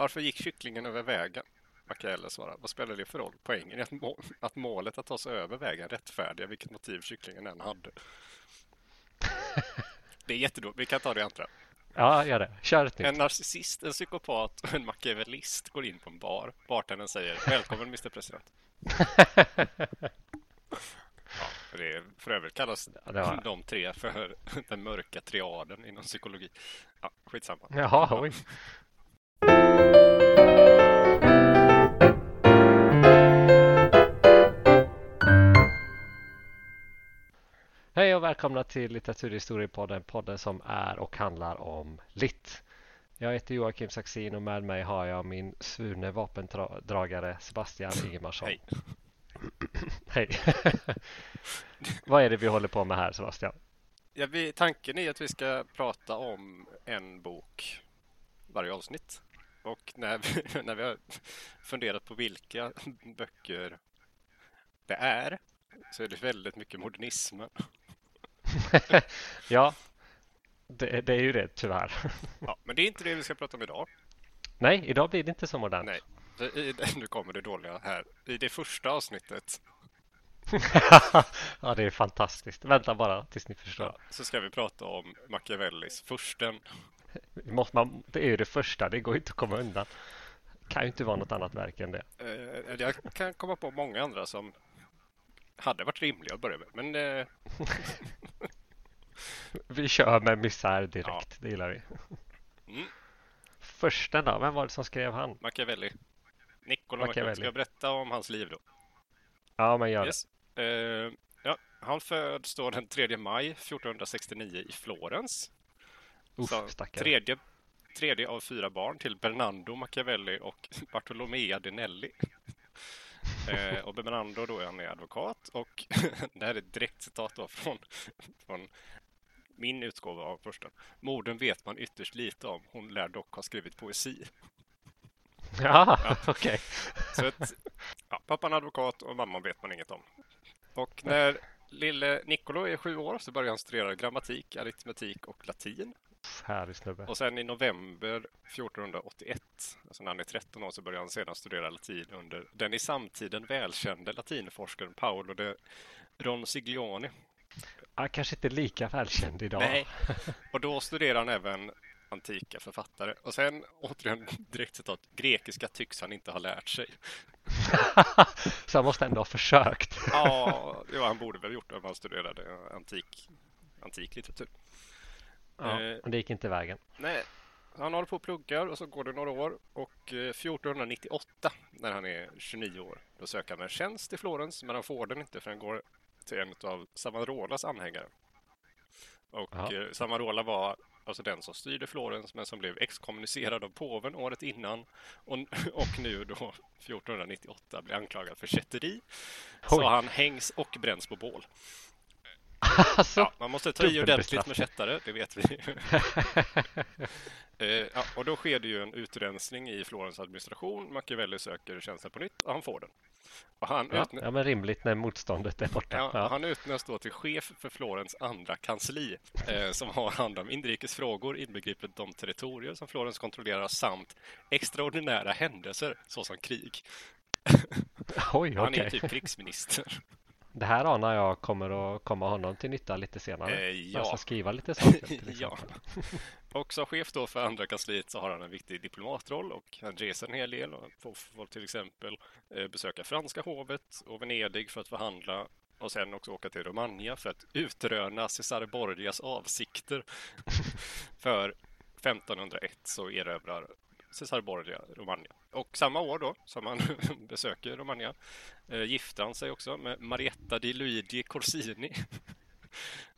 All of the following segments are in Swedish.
Varför gick kycklingen över vägen? Machiavelli svarar. Vad spelar det för roll? Poängen är att, må att målet att ta sig över vägen rättfärdiga vilket motiv kycklingen än hade. Det är jättedåligt. Vi kan ta det andra. Ja, gör det. Kör ett nytt. En narcissist, en psykopat och en machiavellist går in på en bar. Bartendern säger Välkommen Mr President. Ja, det är, för övrigt kallas Ja, var- de tre för den mörka triaden inom psykologi. Ja, skitsamma. Jaha, oj. Hej och välkomna till Litteraturhistoriepodden, podden som är och handlar om litt. Jag heter Joakim Saxin och med mig har jag min svurne vapendragare Sebastian Ingemarsson. Hej. Hej. Vad är det vi håller på med här Sebastian? Ja, vi, tanken är att vi ska prata om en bok varje avsnitt. Och när vi, när vi har funderat på vilka böcker det är så är det väldigt mycket modernismen. ja, det, det är ju det tyvärr. Ja, men det är inte det vi ska prata om idag. Nej, idag blir det inte så modernt. Nej, i, nu kommer det dåliga här. I det första avsnittet ja, det är fantastiskt. Vänta bara tills ni förstår. ja, så ska vi prata om Machiavellis Fursten. Det Måste man, det är ju det första, det går inte att komma undan. kan ju inte vara något annat verk än det. Eh, jag kan komma på många andra som hade varit rimliga att börja med. Men eh, Vi kör med misär direkt, det gillar vi. Mm. Försten då, vem var det som skrev han? Machiavelli. Niccolo Machiavelli. Ska jag berätta om hans liv då? Ja, men gör det. Yes. Eh, ja, han föds då den 3 maj 1469 i Florens. Uff, Så stackare. tredje, tredje av fyra barn till Bernardo Machiavelli och Bartolomea de Nelli. Eh, och Bernardo då är han är advokat och det här är ett direkt citat då från, från min utgåva av första. Morden vet man ytterst lite om. Hon lär dock ha skrivit poesi. Ja, okej. Så att, ja, pappan är advokat och mamman vet man inget om. Och när lille Niccolo är sju år så börjar han studera grammatik, aritmetik och latin. Härlig snubbe. Och sen i november 1481, alltså när han är 13 år, så börjar han sedan studera latin under den i samtiden välkände latinforskaren Paolo de Ronsiglione. Ja, kanske inte lika välkänd idag. Nej. Och då studerar han även antika författare. Och sen, återigen direkt citat, grekiska tycks han inte ha lärt sig. Så han måste ändå ha försökt. Ja, jo, han borde väl gjort det om han studerade antik, antik litteratur. Ja, Eh. men det gick inte vägen. Nej, han håller på och pluggar och så går det några år och eh, 1498 när han är 29 år då söker han en tjänst i Florens men han får den inte för han går till en av Savonarolas anhängare. Och Ja. eh, Savonarola var alltså den som styrde Florens men som blev exkommunicerad av påven året innan och, och nu då 1498 blir anklagad för kätteri. Så han hängs och bränns på bål. Alltså, Ja, man måste ta i ordentligt med kättare, det vet vi. Eh, ja, och då sker det ju en utrensning i Florens administration. Machiavelli söker tjänsten på nytt och han får den. Och han, ja, utnä- ja, men rimligt när motståndet är borta. ja, han utnämns då till chef för Florens andra kansli eh, som har hand om inrikes frågor inbegripet de territorier som Florens kontrollerar samt extraordinära händelser såsom krig. Oj, Han är typ krigsminister. Det här anar jag kommer att komma honom till nytta lite senare. Eh, När jag ska ja. skriva lite saker till ja. Och som chef då för andra kansliet så har han en viktig diplomatroll och han reser en hel del får, får till exempel eh, besöka franska hovet och Venedig för att förhandla och sen också åka till Romagna för att utröna Cesare Borgias avsikter. för 1501 så erövrar Cesare Borgia Romagna. Och samma år då som han besöker Romagna eh, gifter han sig också med Marietta di Luigi Corsini.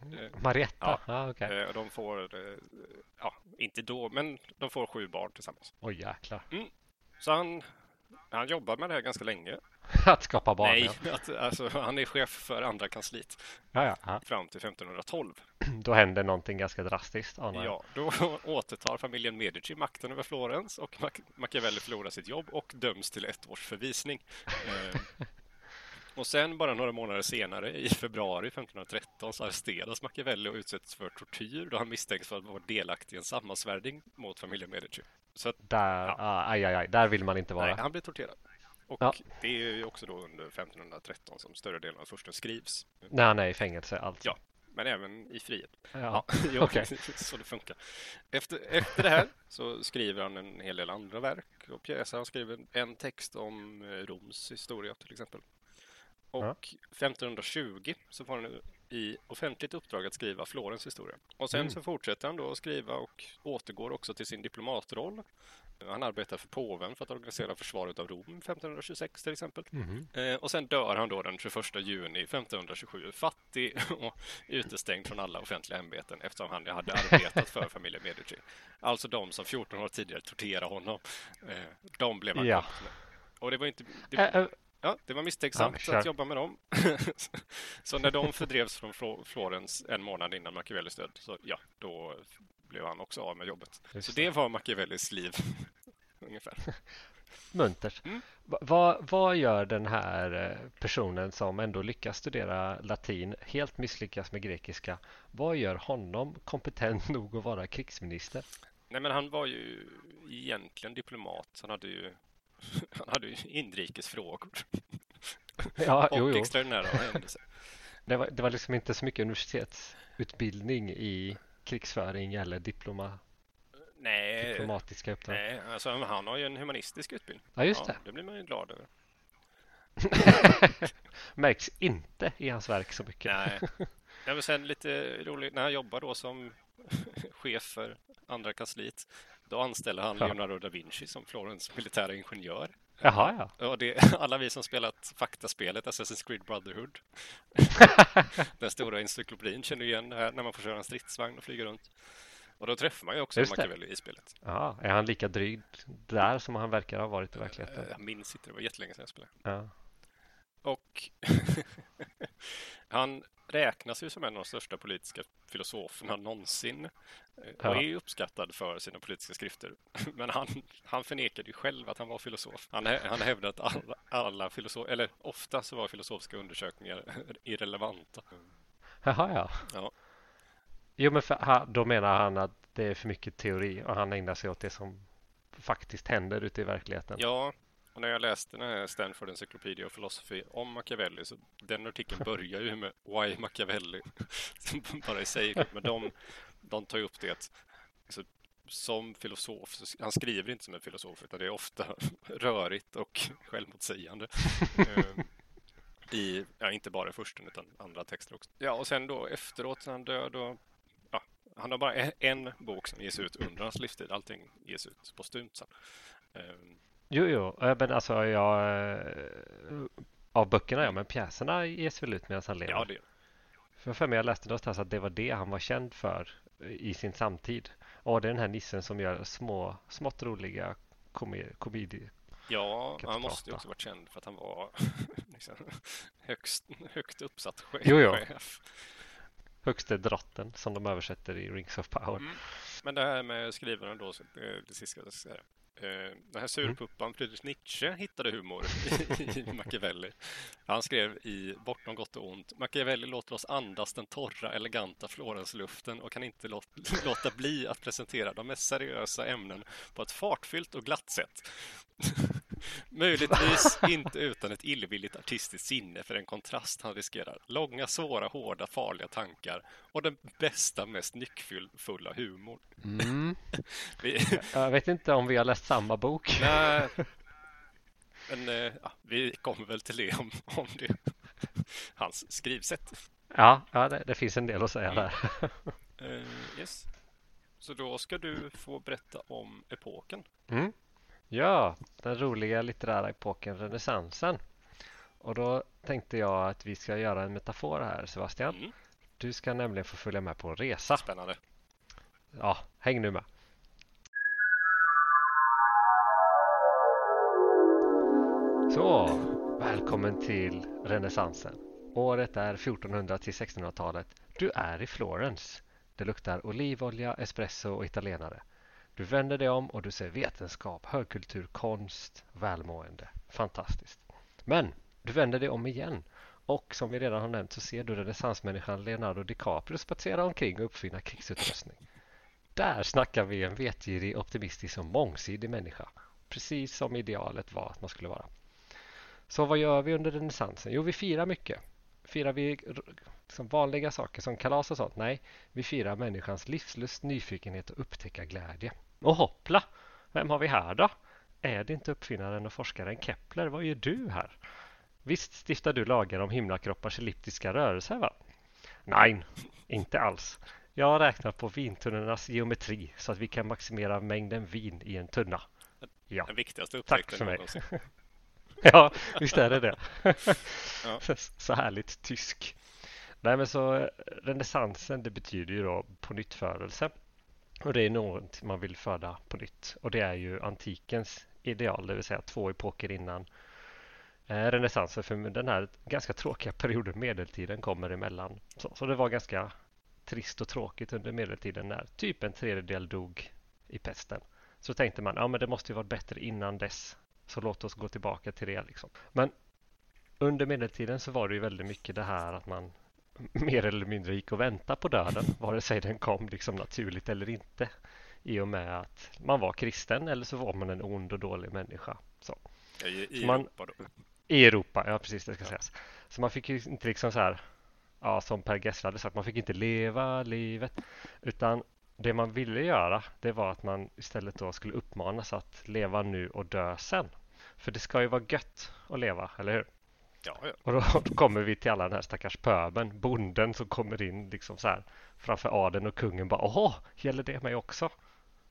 Eh, Marietta? Ja. Okej. Eh, och de får, eh, ja, inte då, men de får sju barn tillsammans. Oj, jäklar. Så han, han jobbar med det här ganska länge. Att skapa barn, Nej, ja. att, alltså, han är chef för andra kansliet Ja, ja, fram till 1512. Då händer någonting ganska drastiskt, jag. Ja, då återtar familjen Medici makten över Florens och Mac- Machiavelli förlorar sitt jobb och döms till ett års förvisning. Eh, Och sen bara några månader senare, i februari 1513, så arresteras Machiavelli och utsätts för tortyr då han misstänks för att vara delaktig i en sammansvärjning mot familjen Medici. Så att, Där, Ja. aj, aj, aj, där vill man inte vara. nej, han blir torterad. Och Ja. det är ju också då under 1513 som större delen av försten skrivs. När han är i fängelse alltså. Ja. Men även i frihet. Ja. Ja, okej. så det funkar. Efter, efter det här så skriver han en hel del andra verk och pjäser. Han skriver en text om eh, Roms historia till exempel. Och Ja. 1520 så får han i offentligt uppdrag att skriva Florens historia. Och sen Mm. så fortsätter han då att skriva och återgår också till sin diplomatroll. Han arbetar för påven för att organisera försvaret av Rom 1526 till exempel. Mhm. Eh, och sen dör han då den 21 juni 1527, fattig och utestängd från alla offentliga ämbeten eftersom han hade arbetat för familjen Medici. Alltså de som 14 år tidigare torterade honom. Eh, de blev han Ja. Och det var inte... Det, ja, det var misstänksamt Ja, att jobba med dem. så när de fördrevs från Flo- Florens en månad innan Machiavellis död, så ja, då blev han också av med jobbet. Just så det var Machiavellis liv, ungefär. Muntert. Mm. Va- Vad, vad gör den här eh, personen som ändå lyckas studera latin, helt misslyckas med grekiska? Vad gör honom kompetent nog att vara krigsminister? Nej, men han var ju egentligen diplomat. Han hade ju, han hade ju inrikesfrågor Ja, och jo, jo. extraordinära händelser. Det var, det var liksom inte så mycket universitetsutbildning i krigsföring eller diploma, Nej, diplomatiska uppdrag. nej alltså, han har ju en humanistisk utbildning. Ja, just ja, det. det blir man ju glad över. Märks inte i hans verk så mycket. Nej. Ja, men sen lite roligt, när han jobbar då som chef för andra kansliet, då anställer han Ja. Leonardo da Vinci som Florens militära ingenjör. Jaha, ja. Och det, alla vi som spelat faktaspelet Assassin's Creed Brotherhood, den stora encyklopedin, känner igen det här när man får köra en stridsvagn och flyga runt. Och då träffar man ju också. Machiavelli i spelet. ja. Är han lika dryg där som han verkar ha varit i verkligheten? Eh, Jag minns inte, det var jättelänge sedan jag spelade. Ja. Och han räknas ju som en av de största politiska filosoferna någonsin. eh, Och Ja. är uppskattad för sina politiska skrifter. Men han, han förnekade ju själv att han var filosof. Han, han hävdade att alla, alla filosof, eller ofta så var filosofiska undersökningar irrelevanta. Jaha, ja. Ja. Jo, men för, ha- då menar han att det är för mycket teori och han ägnar sig åt det som faktiskt händer ute i verkligheten. Ja, och när jag läste den här Stanford Encyclopedia of Philosophy om Machiavelli så den artikeln börjar ju med Why Machiavelli? Bara i sig, men de, de tar ju upp det att alltså, som filosof, han skriver inte som en filosof utan det är ofta rörigt och självmotsägande. Ehm, I, ja, inte bara i försten utan andra texter också. Ja, och sen då efteråt när han död och ja, han har bara en, en bok som ges ut under hans livstid. Allting ges ut postumt sen. Jo, jo, eh, men alltså jag... eh, Av böckerna, ja, men pjäserna ges väl ut medan han lever. ja, det För jag för mig jag läste någonstans att det var det han var känd för i sin samtid. Och det är den här nissen som gör små, smått roliga komedier. komedi Ja, han måste ju också varit känd för att han var liksom, högst, högt uppsatt chef. Jo, jo. Högste drotten som de översätter i Rings of Power. Mm. Men det här med skrivaren då, så, eh, det sista jag ska säga. Eh, Den här surpuppan Friedrich Nietzsche hittade humor i, i Machiavelli. Han skrev i Bortom gott och ont. Machiavelli låter oss andas den torra, eleganta Florensluften och kan inte låta bli att presentera de mest seriösa ämnen på ett fartfyllt och glatt sätt. Möjligtvis inte utan ett illvilligt artistiskt sinne för en kontrast han riskerar. Långa, svåra, hårda, farliga tankar och den bästa, mest nyckfulla humorn. Mm. Vi, Jag vet inte om vi har läst samma bok. nej, men eh, ja, vi kommer väl till det om, om det. Hans skrivsätt. Ja, ja det, det finns en del att säga där. Eh, yes. Så då ska du få berätta om epoken. Mm. Ja, den roliga litterära epoken renässansen. Och då tänkte jag att vi ska göra en metafor här Sebastian. Mm, Du ska nämligen få följa med på en resa. spännande. Ja, häng nu med. Så, välkommen till renässansen. Året är 1400 till 1600-talet. Du är i Florens. Det luktar olivolja, espresso och italienare. Du vänder dig om och du ser vetenskap, högkultur, konst, välmående. Fantastiskt. Men Du vänder dig om igen och som vi redan har nämnt så ser du renässansmänniskan Leonardo DiCaprio spatsera omkring och uppfinna krigsutrustning. Där snackar vi en vetgirig, optimistisk och mångsidig människa. Precis som idealet var att man skulle vara. Så vad gör vi under renässansen? Jo, vi firar mycket. Firar vi liksom vanliga saker som kalas och sånt? Nej, vi firar människans livslust, nyfikenhet och upptäcka glädje. Och hoppla! Vem har vi här då? Är det inte uppfinnaren och forskaren Kepler? Vad gör du här? Visst stiftar du lagar om himlakroppars elliptiska rörelser va? Nej, inte alls. Jag har räknat på vintunnornas geometri så att vi kan maximera mängden vin i en tunna. Ja. Den viktigaste upptäckten Tack för mig. ja, visst är det det. ja. Så härligt tysk. Nej, men så eh, renässansen, det betyder ju då på nyttförelse. Och det är något man vill föda på nytt. Och det är ju antikens ideal, det vill säga två epoker innan eh, renässansen. För den här ganska tråkiga perioden medeltiden kommer emellan. Så, så det var ganska trist och tråkigt under medeltiden när typ en tredjedel dog i pesten. Så tänkte man, ja men det måste ju varit bättre innan dess. Så låt oss gå tillbaka till det. Liksom. Men under medeltiden så var det ju väldigt mycket det här att man mer eller mindre gick och väntade på döden, vare sig den kom liksom naturligt eller inte. I och med att man var kristen eller så var man en ond och dålig människa. Så. I, i man, Europa då? I Europa, ja precis det ska ja. sägas. Så man fick ju inte liksom så här, ja, som Per Gessle hade sagt, man fick inte leva livet. Utan det man ville göra, det var att man istället då skulle uppmanas att leva nu och dö sen. För det ska ju vara gött att leva, eller hur? Ja, ja. Och då kommer vi till alla den här stackars pöben, bonden som kommer in liksom så här framför adeln och kungen bara åh, gäller det mig också?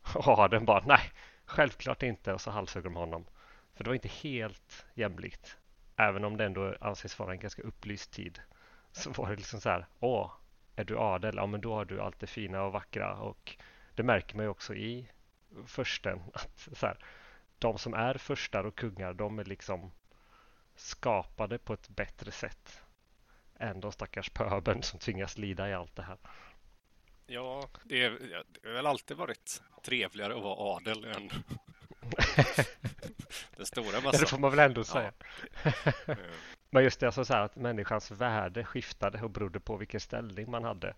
Och adeln bara nej, självklart inte och så halshugger de honom. För det var inte helt jämlikt. Även om det ändå anses vara en ganska upplyst tid så var det liksom så här åh, är du adel? Ja, men då har du allt det fina och vackra och det märker man ju också i försten att så här, de som är förstar och kungar, de är liksom skapade på ett bättre sätt än de stackars pöbeln som tvingas lida i allt det här. Ja, det, är, det har väl alltid varit trevligare att vara adel än den stora massan. Det får man väl ändå säga. Ja. Men just det, alltså så här att människans värde skiftade och berodde på vilken ställning man hade.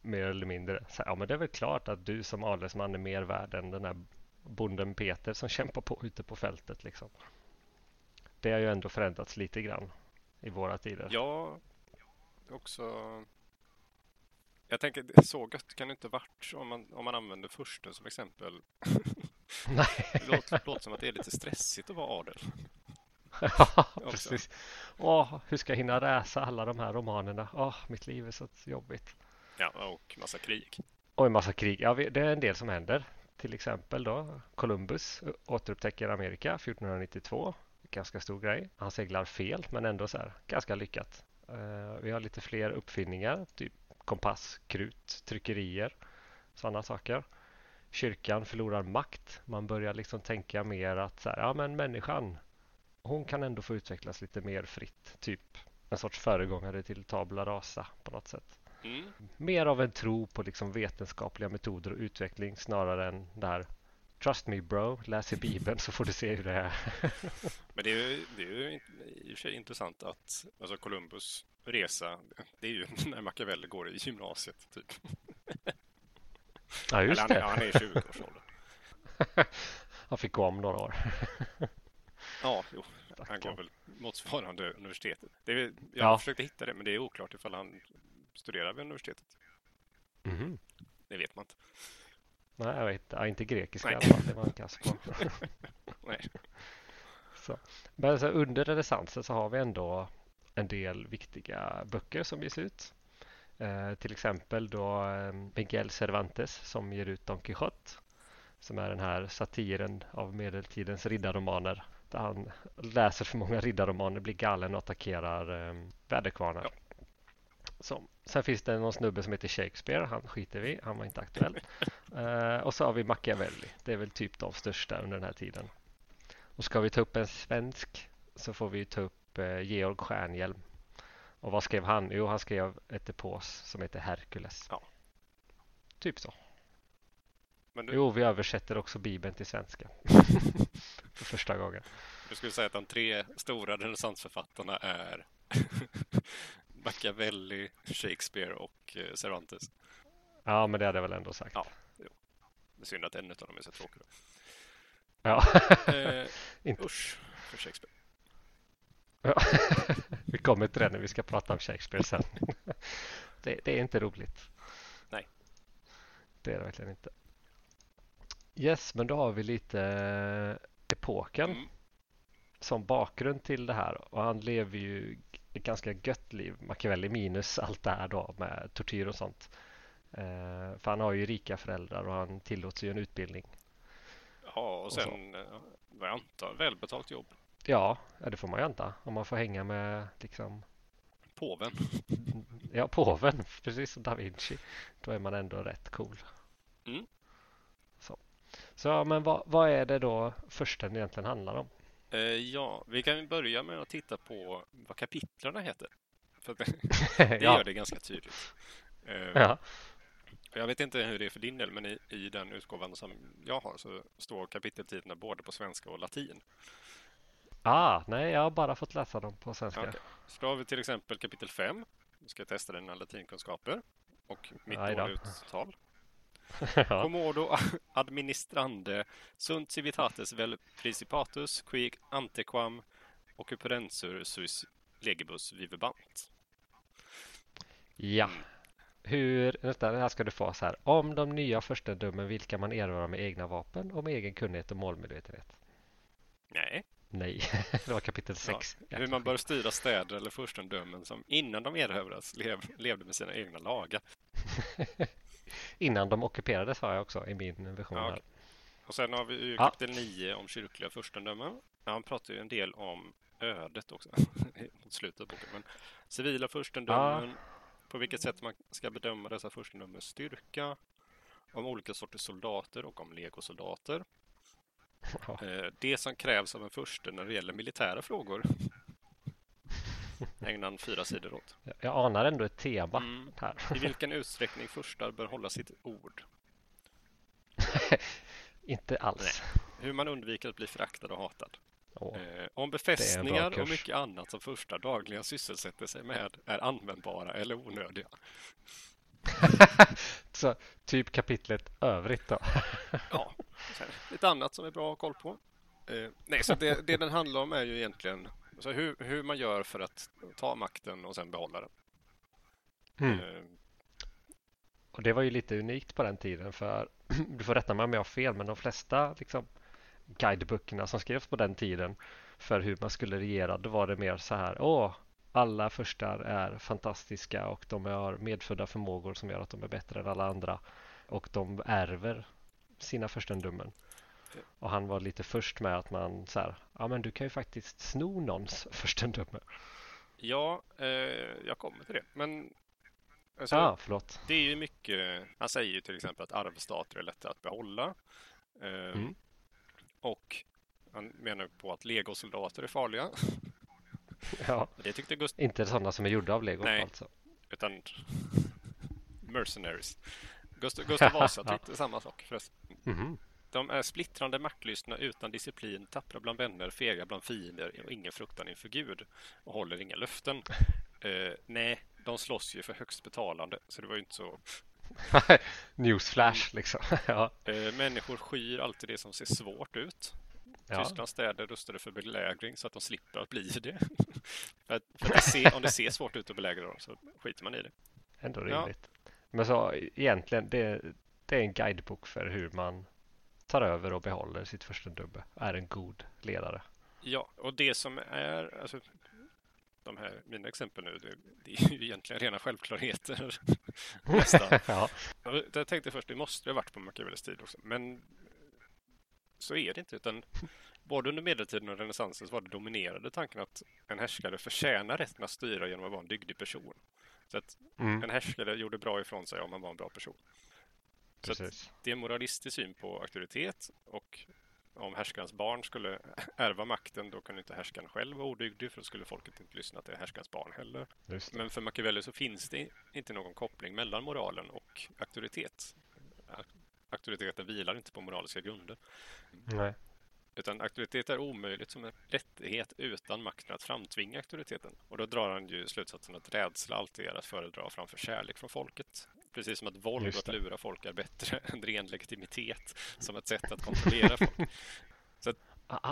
Mer eller mindre. Så, ja, men det är väl klart att du som adelsman är mer värd än den här bonden Peter som kämpar på ute på fältet. Liksom det har ju ändå förändrats lite grann i våra tider. Ja, också. Jag tänker så gött kan det inte varit om man, om man använder första som exempel. Nej. det låter, låter som att det är lite stressigt att vara adel. Ja, precis. Åh, hur ska jag hinna läsa alla de här romanerna? Åh, mitt liv är så jobbigt. Ja, och massa krig. Och en massa krig. Ja, det är en del som händer. Till exempel då Columbus återupptäcker Amerika 1492 ganska stor grej. Han seglar fel men ändå så här, ganska lyckat. Uh, vi har lite fler uppfinningar, typ kompass, krut, tryckerier, sådana saker. Kyrkan förlorar makt. Man börjar liksom tänka mer att så här, ja, men människan, hon kan ändå få utvecklas lite mer fritt. Typ en sorts föregångare till tabla rasa på något sätt. Mm. Mer av en tro på liksom vetenskapliga metoder och utveckling snarare än det här Trust me bro, läs i Bibeln så får du se hur det är. Men det är ju, det är ju i och för sig intressant att alltså Columbus resa, det är ju när Machiavelli går i gymnasiet typ. Ja, just Eller, det. Han, han är i 20-årsåldern. han fick gå om några år. Ja, jo. Han går väl motsvarande universitetet. Det är, jag ja. försökt hitta det, men det är oklart ifall han studerar vid universitetet. Mm. Det vet man inte. Nej, jag vet inte. inte grekiska Nej. i alla fall. Det var en kass på. Nej. Så. Men så under renässansen så har vi ändå en del viktiga böcker som ges ut. Eh, till exempel då eh, Miguel Cervantes som ger ut Don Quijote. Som är den här satiren av medeltidens riddarromaner. Där han läser för många riddarromaner, blir galen och attackerar eh, väderkvarnar. Ja. Så. Sen finns det någon snubbe som heter Shakespeare. Han skiter vi Han var inte aktuell. uh, och så har vi Machiavelli. Det är väl typ de största under den här tiden. Och ska vi ta upp en svensk så får vi ta upp uh, Georg Stjärnhielm. Och vad skrev han? Jo, han skrev ett epos som heter Herkules. Ja. Typ så. Du... Jo, vi översätter också Bibeln till svenska. För första gången. Jag skulle säga att de tre stora renässansförfattarna är Machiavelli, Shakespeare och eh, Cervantes. Ja, men det hade jag väl ändå sagt. Ja, jo. Det är synd att en av dem är så tråkig. Ja. Eh, Inte. usch för Shakespeare. Ja. vi kommer till det när vi ska prata om Shakespeare sen. det, det är inte roligt. Nej. Det är det verkligen inte. Yes, men då har vi lite eh, epoken Mm. som bakgrund till det här. Och han lever ju ett ganska gött liv, Machiavelli minus allt det här då med tortyr och sånt. Eh, för han har ju rika föräldrar och han tillåts ju en utbildning. Ja, och sen, eh, vad jag antar, välbetalt jobb. Ja, ja, det får man ju anta. Om man får hänga med liksom Påven. Ja, påven, precis som da Vinci. Då är man ändå rätt cool. Mm. Så, men vad, vad är det då försten egentligen handlar om? Eh, ja, vi kan börja med att titta på vad kapitlerna heter. För det, det ja, gör det ganska tydligt. Eh, ja, Jag vet inte hur det är för din del, men i, i den utgåvan som jag har så står kapiteltitlarna både på svenska och latin. ah, nej, jag har bara fått läsa dem på svenska. Okej. Så då har vi till exempel kapitel 5. Vi ska testa dina latinkunskaper och mitt dåliga uttal. ja. Commodo administrande sunt civitates vel principatus qui antequam occupensur suis legibus vivebant. ja. Hur, vänta, det här ska du få så här. Om de nya furstendömen vilka man erövrar med egna vapen och med egen kunnighet och målmedvetenhet. Nej, Nej, det var kapitel 6. hur man bör styra städer eller furstendömen som innan de erövrats lev, levde med sina egna lagar. Innan de ockuperades har jag också i min version. Ja, okej. Och sen har vi ju kapitel 9 om kyrkliga furstendömen. Han pratar ju en del om ödet också mot slutet av boken. Men civila furstendömen, på vilket sätt man ska bedöma dessa furstendömens styrka, om olika sorters soldater och om legosoldater. Ja. Eh, Det som krävs av en furste när det gäller militära frågor ägnar han fyra sidor åt. Jag anar ändå ett tema Mm. här. I vilken utsträckning furstar bör hålla sitt ord. Inte alls. Hur man undviker att bli föraktad och hatad. Åh. Eh, om befästningar och mycket annat som furstar dagligen sysselsätter sig med är användbara eller onödiga. Så typ kapitlet övrigt då. Ja, lite annat som är bra att ha koll på. Eh, nej, så det, det den handlar om är ju egentligen alltså hur, hur man gör för att ta makten och sen behålla den. Mm. Eh, Och det var ju lite unikt på den tiden för du får rätta mig om jag har fel men de flesta liksom, guideböckerna som skrevs på den tiden för hur man skulle regera då var det mer så här Åh, alla förstar är fantastiska och de har medfödda förmågor som gör att de är bättre än alla andra och de ärver sina furstendömen. Och han var lite först med att man så här, ja men du kan ju faktiskt sno någons furstendöme. ja, eh, jag kommer till det. Men alltså, ah, förlåt. det är ju mycket. Han säger ju till exempel att arvstater är lättare att behålla. Eh, Mm. Och han menar på att legosoldater är farliga. Ja, Det tyckte Gust inte sådana som är gjorda av lego Nej. alltså. utan mercenaries. Gustav, Gustav Vasa tyckte samma sak förresten. Mhm. De är splittrande, maktlystna, utan disciplin, tappra bland vänner, fega bland fiender och ingen fruktan inför Gud och håller inga löften. Eh, nej, de slåss ju för högst betalande, så det var ju inte så. Newsflash liksom. ja. Eh, människor skyr alltid det som ser svårt ut. Ja. Tysklands städer rustade för belägring så att de slipper att bli det. för att, för att ser, om det ser svårt ut att belägra dem så skiter man i det. Ändå Ja. rimligt. Men så egentligen, det, det är en guidebok för hur man tar över och behåller sitt furstendöme. Är en god ledare. Ja, och det som är, alltså, de här, mina exempel nu, det, det är ju egentligen rena självklarheter. Nästan. ja. Jag tänkte först, det måste ha varit på Machiavellis tid också, men så är det inte, utan både under medeltiden och renässansen så var det dominerade tanken att en härskare förtjänar rätten att styra genom att vara en dygdig person. Så att Mm, en härskare gjorde bra ifrån sig om man var en bra person. Så det är en moralistisk syn på auktoritet och om härskarens barn skulle ärva makten då kunde inte härskaren själv vara odygdig för då skulle folket inte lyssna till härskarens barn heller. Men för Machiavelli så finns det inte någon koppling mellan moralen och auktoritet. Auktoriteten vilar inte på moraliska grunder. Nej. Utan auktoritet är omöjligt som en rättighet utan makten att framtvinga auktoriteten. Och då drar han ju slutsatsen att rädsla alltid är att föredra framför kärlek från folket. Precis som att våld och att lura folk är bättre än ren legitimitet som ett sätt att kontrollera folk. Så att,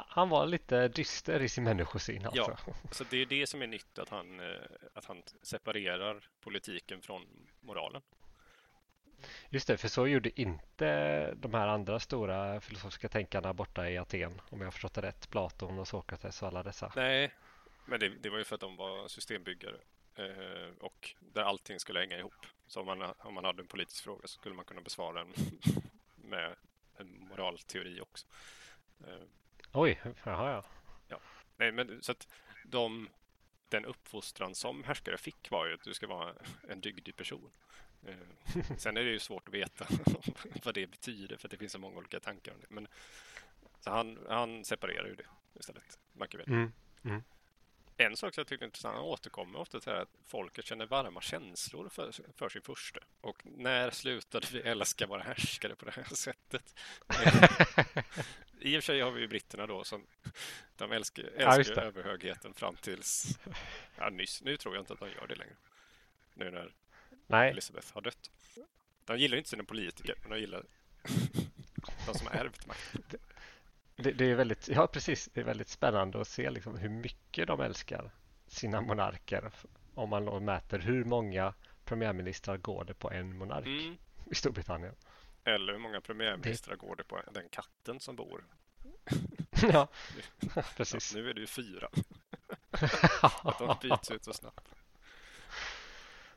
han var lite dyster i sin människosyn. Alltså. Ja, så det är det som är nytt, att han, eh, att han separerar politiken från moralen. Just det, för så gjorde inte de här andra stora filosofiska tänkarna borta i Aten, om jag har förstått det rätt. Platon och Sokrates och alla dessa. Nej, men det, det var ju för att de var systembyggare eh, och där allting skulle hänga ihop. Så om man, om man hade en politisk fråga så skulle man kunna besvara den med en moralteori också. Eh, Oj, jaha ja. ja. Nej, men så att de, den uppfostran som härskare fick var ju att du ska vara en dygdig person. Eh, sen är det ju svårt att veta vad det betyder för att det finns så många olika tankar om det. Men, så han, han separerar ju det istället, Machiavelli. Mm. Mm. En sak som jag tyckte var intressant, han återkommer ofta till att folket känner varma känslor för, för sin furste. Och när slutade vi älska våra härskare på det här sättet? I och för sig har vi ju britterna då som de älskar, älskar ja, överhögheten fram tills ja, nyss. Nu tror jag inte att de gör det längre. Nu när Nej. Elizabeth har dött. De gillar inte sina politiker, men de gillar de som har ärvt makten. Det, det, är väldigt, ja precis, det är väldigt spännande att se liksom hur mycket de älskar sina monarker. Om man mäter hur många premiärministrar går det på en monark mm. i Storbritannien. Eller hur många premiärministrar det... går det på den katten som bor? ja, precis. Nu är det ju fyra. att de byts ut så snabbt.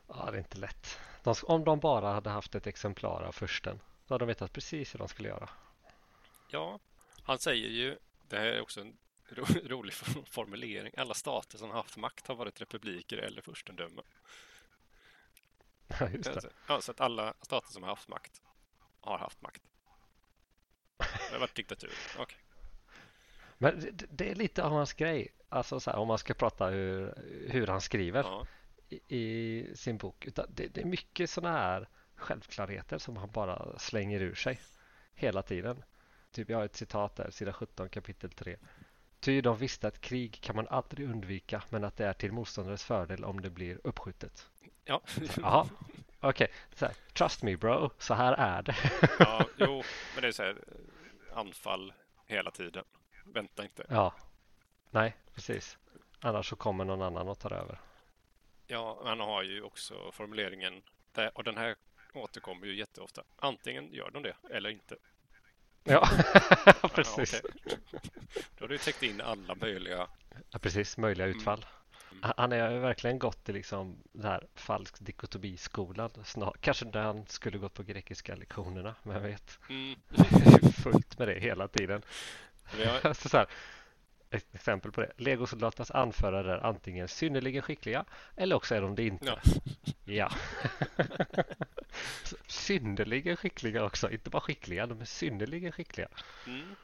Ja, det är inte lätt. De, om de bara hade haft ett exemplar av försten, då hade de vetat precis hur de skulle göra. Ja, han säger ju, det här är också en ro, rolig formulering, alla stater som har haft makt har varit republiker eller furstendömen. Ja, just det. Ja, så att alla stater som har haft makt har haft makt. Det har varit diktatur. Okay. Men det, det, är lite av hans grej. Alltså så här, om man ska prata hur, hur han skriver. Ja i, sin bok. Det, det är mycket sådana här självklarheter som han bara slänger ur sig hela tiden. Typ jag har ett citat där, sida 17 kapitel 3. Ty de visste att krig kan man aldrig undvika men att det är till motståndares fördel om det blir uppskjutet. Ja. Jaha, okej. Okay. Trust me bro, så här är det. ja, jo, men det är så här anfall hela tiden. Vänta inte. Ja, nej, precis. Annars så kommer någon annan och tar över. Ja, han har ju också formuleringen, och den här återkommer ju jätteofta. Antingen gör de det eller inte. Ja, precis. Ja, okay. Då har du täckt in alla möjliga... Ja, precis. Möjliga mm. utfall. Mm. Han har verkligen gått i liksom den här falsk dikotomiskolan. Kanske när han skulle gått på grekiska lektionerna, vem vet. Mm. Fullt med det hela tiden. Har... så här, ett exempel på det. Legosoldaternas anförare är antingen synnerligen skickliga eller också är de det inte. Ja. ja. Synnerligen skickliga också. Inte bara skickliga, de är synnerligen skickliga. Mm.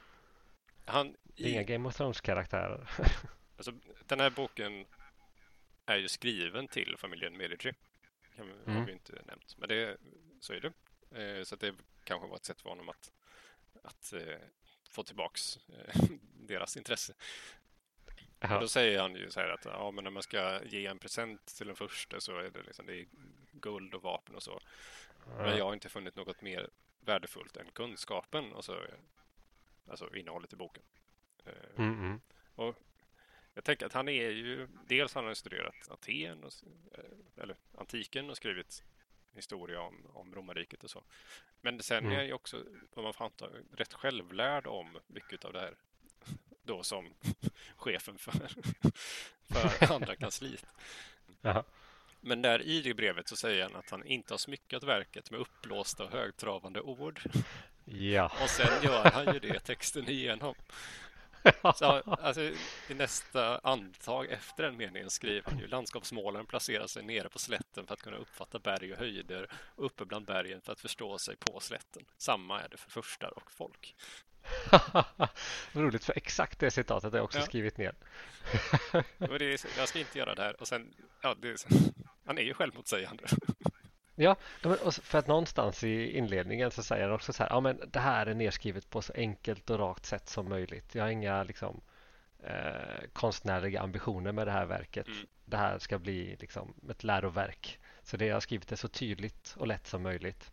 Han, i... Inga Game of Thrones-karaktärer. alltså, den här boken är ju skriven till familjen Medici. Det har mm. vi inte nämnt, men det, så är det. Eh, så det kanske var ett sätt för honom att, att eh, få tillbaks eh, deras intresse. Och då säger han ju så här att ja, men när man ska ge en present till den första så är det, liksom, det är guld och vapen och så. Men jag har inte funnit något mer värdefullt än kunskapen och så, alltså innehållet i boken. Mm -hmm. Och jag tänker att han är ju, dels har han studerat Aten, och, eh, eller antiken och skrivit historia om, om romarriket och så. Men sen mm. är jag också, om man får anta, rätt självlärd om mycket av det här då som chefen för, för andra kansliet. Jaha. Men där i det brevet så säger han att han inte har smyckat verket med uppblåsta och högtravande ord. Ja. Och sen gör han ju det texten igenom. Så, alltså, I nästa andetag efter den meningen skriver han ju landskapsmålaren placerar sig nere på slätten för att kunna uppfatta berg och höjder och uppe bland bergen för att förstå sig på slätten. Samma är det för furstar och folk. Roligt, för exakt det citatet har jag också ja. skrivit ner. är, jag ska inte göra det här. Och sen, ja, det, han är ju självmotsägande. Ja, för att någonstans i inledningen så säger han också så här, ja men det här är nedskrivet på så enkelt och rakt sätt som möjligt. Jag har inga liksom eh, konstnärliga ambitioner med det här verket. Mm. Det här ska bli liksom ett läroverk. Så det jag har skrivit är så tydligt och lätt som möjligt.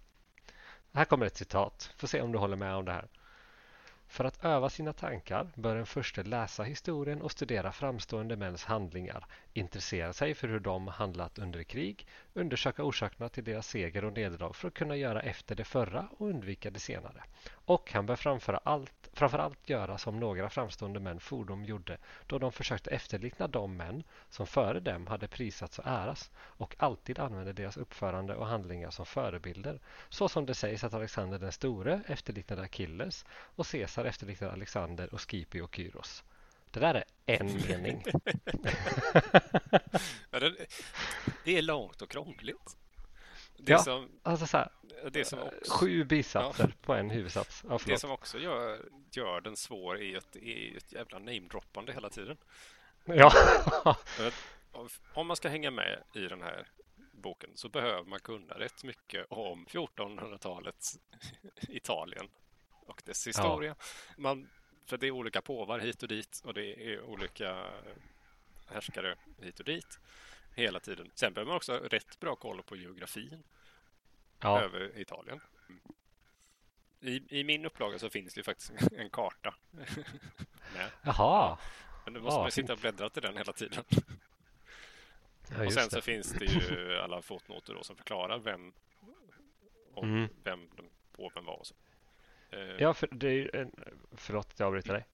Här kommer ett citat. Får se om du håller med om det här. För att öva sina tankar bör en förste läsa historien och studera framstående mäns handlingar, intressera sig för hur de handlat under krig, undersöka orsakerna till deras seger och nederlag för att kunna göra efter det förra och undvika det senare. Och han bör framför allt, framför allt göra som några framstående män fordom gjorde då de försökte efterlikna de män som före dem hade prisats och äras och alltid använde deras uppförande och handlingar som förebilder. Så som det sägs att Alexander den store efterliknade Achilles och Caesar efterliknade Alexander och Scipio och Kyros. Det där är en mening. det, är långt och krångligt. Det ja, som, alltså så här, det som också, sju bisatser ja, på en huvudsats. Ja, det som också gör, gör den svår är att det är ett jävla namedroppande hela tiden. Ja. Om man ska hänga med i den här boken så behöver man kunna rätt mycket om 1400-talets Italien och dess historia. Ja. Man, för det är olika påvar hit och dit och det är olika härskare hit och dit hela tiden. Sen behöver man också ha rätt bra koll på geografin ja. över Italien. I, I min upplaga så finns det faktiskt en karta. Jaha. Men nu måste ja, man sitta och bläddra till den hela tiden. Ja, och sen det. så finns det ju alla fotnoter då som förklarar vem och mm. vem påven var och så. Eh, ja, för det är ju en, förlåt att jag avbryter dig.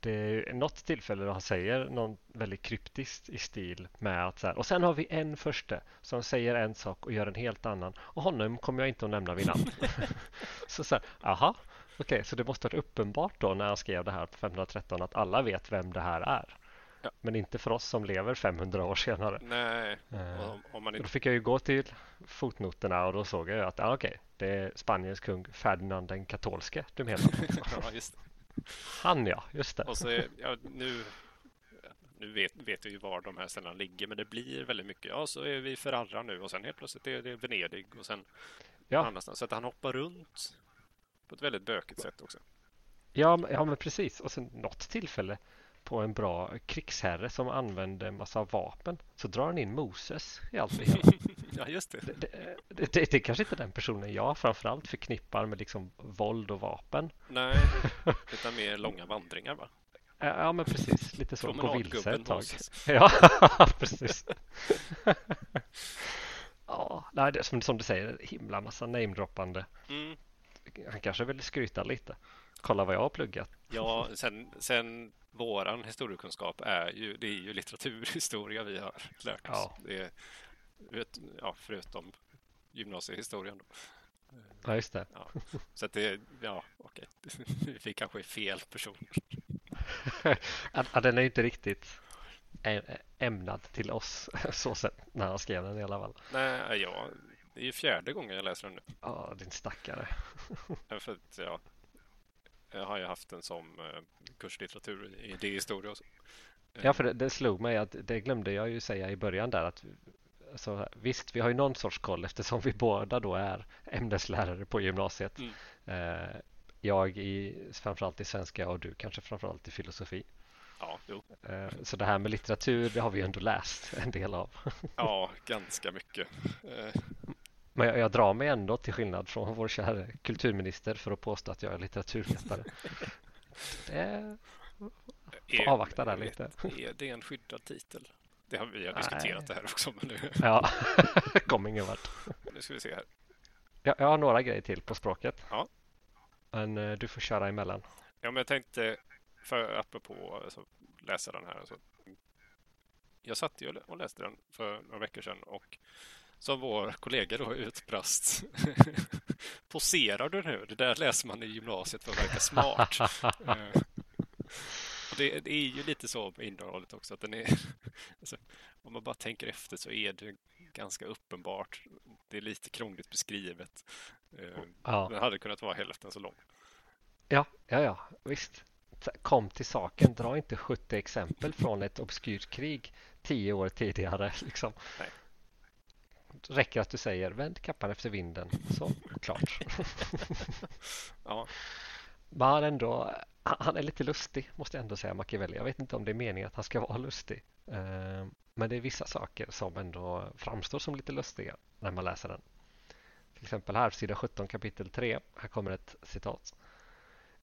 Det är något tillfälle då han säger något väldigt kryptiskt i stil med att så här, och sen har vi en förste som säger en sak och gör en helt annan och honom kommer jag inte att nämna vid namn. så så här, aha, okej, okay, så det måste varit uppenbart då när han skrev det här på 513 att alla vet vem det här är. Ja. Men inte för oss som lever 500 år senare. Nej. Eh, om, om man inte... Då fick jag ju gå till fotnoterna och då såg jag att ah, okej, okay, det är Spaniens kung Ferdinand den katolske du menar. ja, just Han ja, just det. Och så är, ja, nu nu vet, vet vi ju var de här ställena ligger, men det blir väldigt mycket. Ja, så är vi Ferrara nu och sen helt plötsligt är det Venedig och sen ja. annanstans. Så att han hoppar runt på ett väldigt bökigt sätt också. Ja, ja men precis. Och sen något tillfälle på en bra krigsherre som använde en massa vapen så drar han in Moses i allt det hela. ja, just det. Det, det, det. det, är kanske inte den personen jag framförallt förknippar med liksom våld och vapen. Nej, utan mer långa vandringar va? Ja, men precis. Lite så. Gå vilse ett tag. Ja, precis. ja, nej, som, som du säger, himla massa namedroppande. Mm. Han kanske vill skryta lite. Kolla vad jag har pluggat. Ja, sen, sen våran historiekunskap är ju, det är ju litteraturhistoria vi har lärt oss. Ja. Det är, ja, förutom gymnasiehistorien. Då. Ja, just det. Ja. Så att det, ja, okej. Vi kanske är fel personer. ja, den är inte riktigt ämnad till oss så sett när han skrev den i alla fall. Nej, ja, det är ju fjärde gången jag läser den nu. Ja, din stackare. För att, ja, jag har ju haft den som eh, kurslitteratur i idéhistoria och så. Ja, för det, det slog mig att det glömde jag ju säga i början där att alltså, visst, vi har ju någon sorts koll eftersom vi båda då är ämneslärare på gymnasiet. Mm. Eh, jag i framförallt i svenska och du kanske framförallt i filosofi. Ja, jo. Eh, så det här med litteratur, det har vi ju ändå läst en del av. Ja, ganska mycket. Eh. Men jag, jag, drar mig ändå till skillnad från vår kära kulturminister för att påstå att jag är litteraturvetare. det får avvakta där lite. Är det en skyddad titel? Det har, vi har diskuterat Nej. det här också. Men nu... Ja, kom ingen vart. Nu ska vi se här. Jag, jag har några grejer till på språket. Ja. Men uh, du får köra emellan. Ja, men jag tänkte, för apropå alltså, läsa den här. Alltså, jag satt ju och läste den för några veckor sedan och som vår kollega då utbrast. Poserar du nu? Det där läser man i gymnasiet för att verka smart. Eh, det, det, är ju lite så med innehållet också. Att den är, alltså, om man bara tänker efter så är det ganska uppenbart. Det är lite krångligt beskrivet. Eh, ja. Den hade kunnat vara hälften så lång. Ja, ja, ja, visst. Kom till saken. Dra inte 70 exempel från ett obskyrt krig tio år tidigare. Liksom. Nej. Räcker att du säger vänd kappan efter vinden. Så, klart. Ja, Men ändå, han han är lite lustig måste jag ändå säga, Machiavelli. Jag vet inte om det är meningen att han ska vara lustig. Eh, Men det är vissa saker som ändå framstår som lite lustiga när man läser den. Till exempel här, sida 17 kapitel 3. Här kommer ett citat.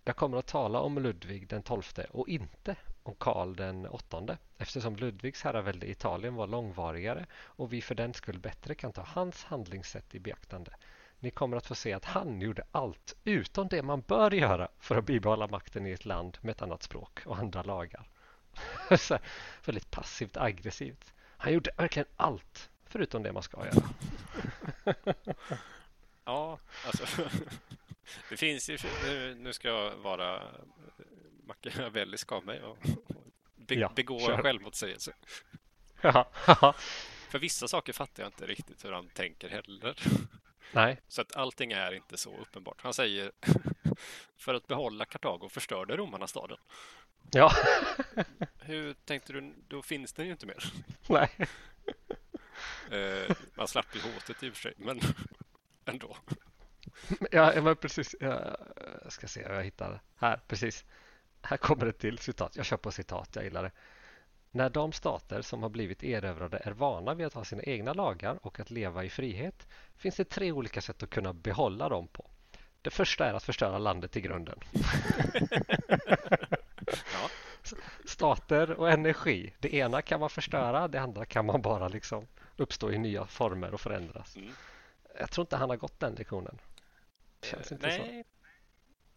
Jag kommer att tala om Ludvig den tolfte och inte om Karl den åttonde eftersom Ludvigs herravälde i Italien var långvarigare och vi för den skull bättre kan ta hans handlingssätt i beaktande. Ni kommer att få se att han gjorde allt utom det man bör göra för att bibehålla makten i ett land med ett annat språk och andra lagar. Så väldigt passivt aggressivt. Han gjorde verkligen allt förutom det man ska göra. ja alltså. Det finns ju, nu, nu ska jag vara machiavellisk av mig och be, Ja, begå kör. självmotsägelse. För vissa saker fattar jag inte riktigt hur han tänker heller. Nej, Så att allting är inte så uppenbart. Han säger för att behålla Kartago förstörde romarna staden. ja, Hur tänkte du? Då finns den ju inte mer. nej. Eh, man slapp ju hotet i och för sig, men ändå. Ja, men precis. Jag ska se vad jag hittar. Här, precis. Här kommer ett till citat. Jag kör på citat, jag gillar det. När de stater som har blivit erövrade är vana vid att ha sina egna lagar och att leva i frihet finns det tre olika sätt att kunna behålla dem på. Det första är att förstöra landet i grunden. Ja. Stater och energi. Det ena kan man förstöra, det andra kan man bara liksom uppstå i nya former och förändras. Mm. Jag tror inte han har gått den lektionen. Känns inte så. Nej.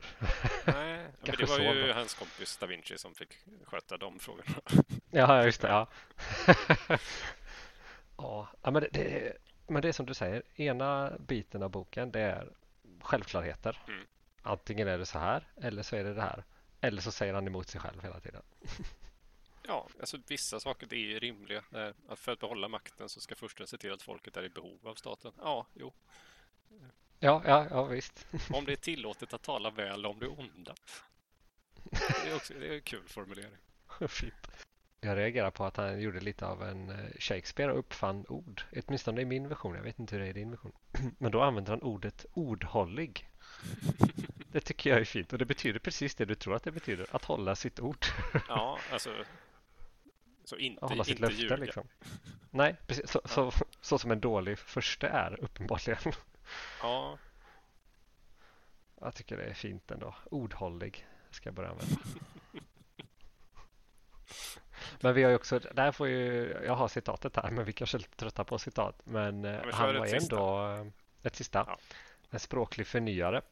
Nej, men det var ju då. hans kompis Da Vinci som fick sköta de frågorna. Ja, just det. Ja. ja, men det, det, men det är som du säger. Ena biten av boken det är självklarheter. Mm. Antingen är det så här eller så är det det här. Eller så säger han emot sig själv hela tiden. Ja, alltså vissa saker det är ju rimliga. Eh, Att för att behålla makten så ska försten se till att folket är i behov av staten. Ja, jo. Ja, ja, ja visst. Om det är tillåtet att tala väl om det onda. Det är också det är en kul formulering. Fint. Jag reagerar på att han gjorde lite av en eh, Shakespeare och uppfann ord. Åtminstone i min version. Jag vet inte hur det är i din version. Men då använder han ordet ordhållig. Det tycker jag är fint och det betyder precis det du tror att det betyder. Att hålla sitt ord. Ja, alltså. Så inte, hålla sitt inte löfte ljuga. liksom. Nej, precis. Så, så, så som en dålig första är uppenbarligen. Ja, Jag tycker det är fint ändå. Ordhållig ska jag börja använda. Men vi har ju också, där får ju, jag har citatet här men vi kanske är lite trötta på citat. Men, eh, men kör han var ju sista. ändå eh, ett sista. Ja. En språklig förnyare.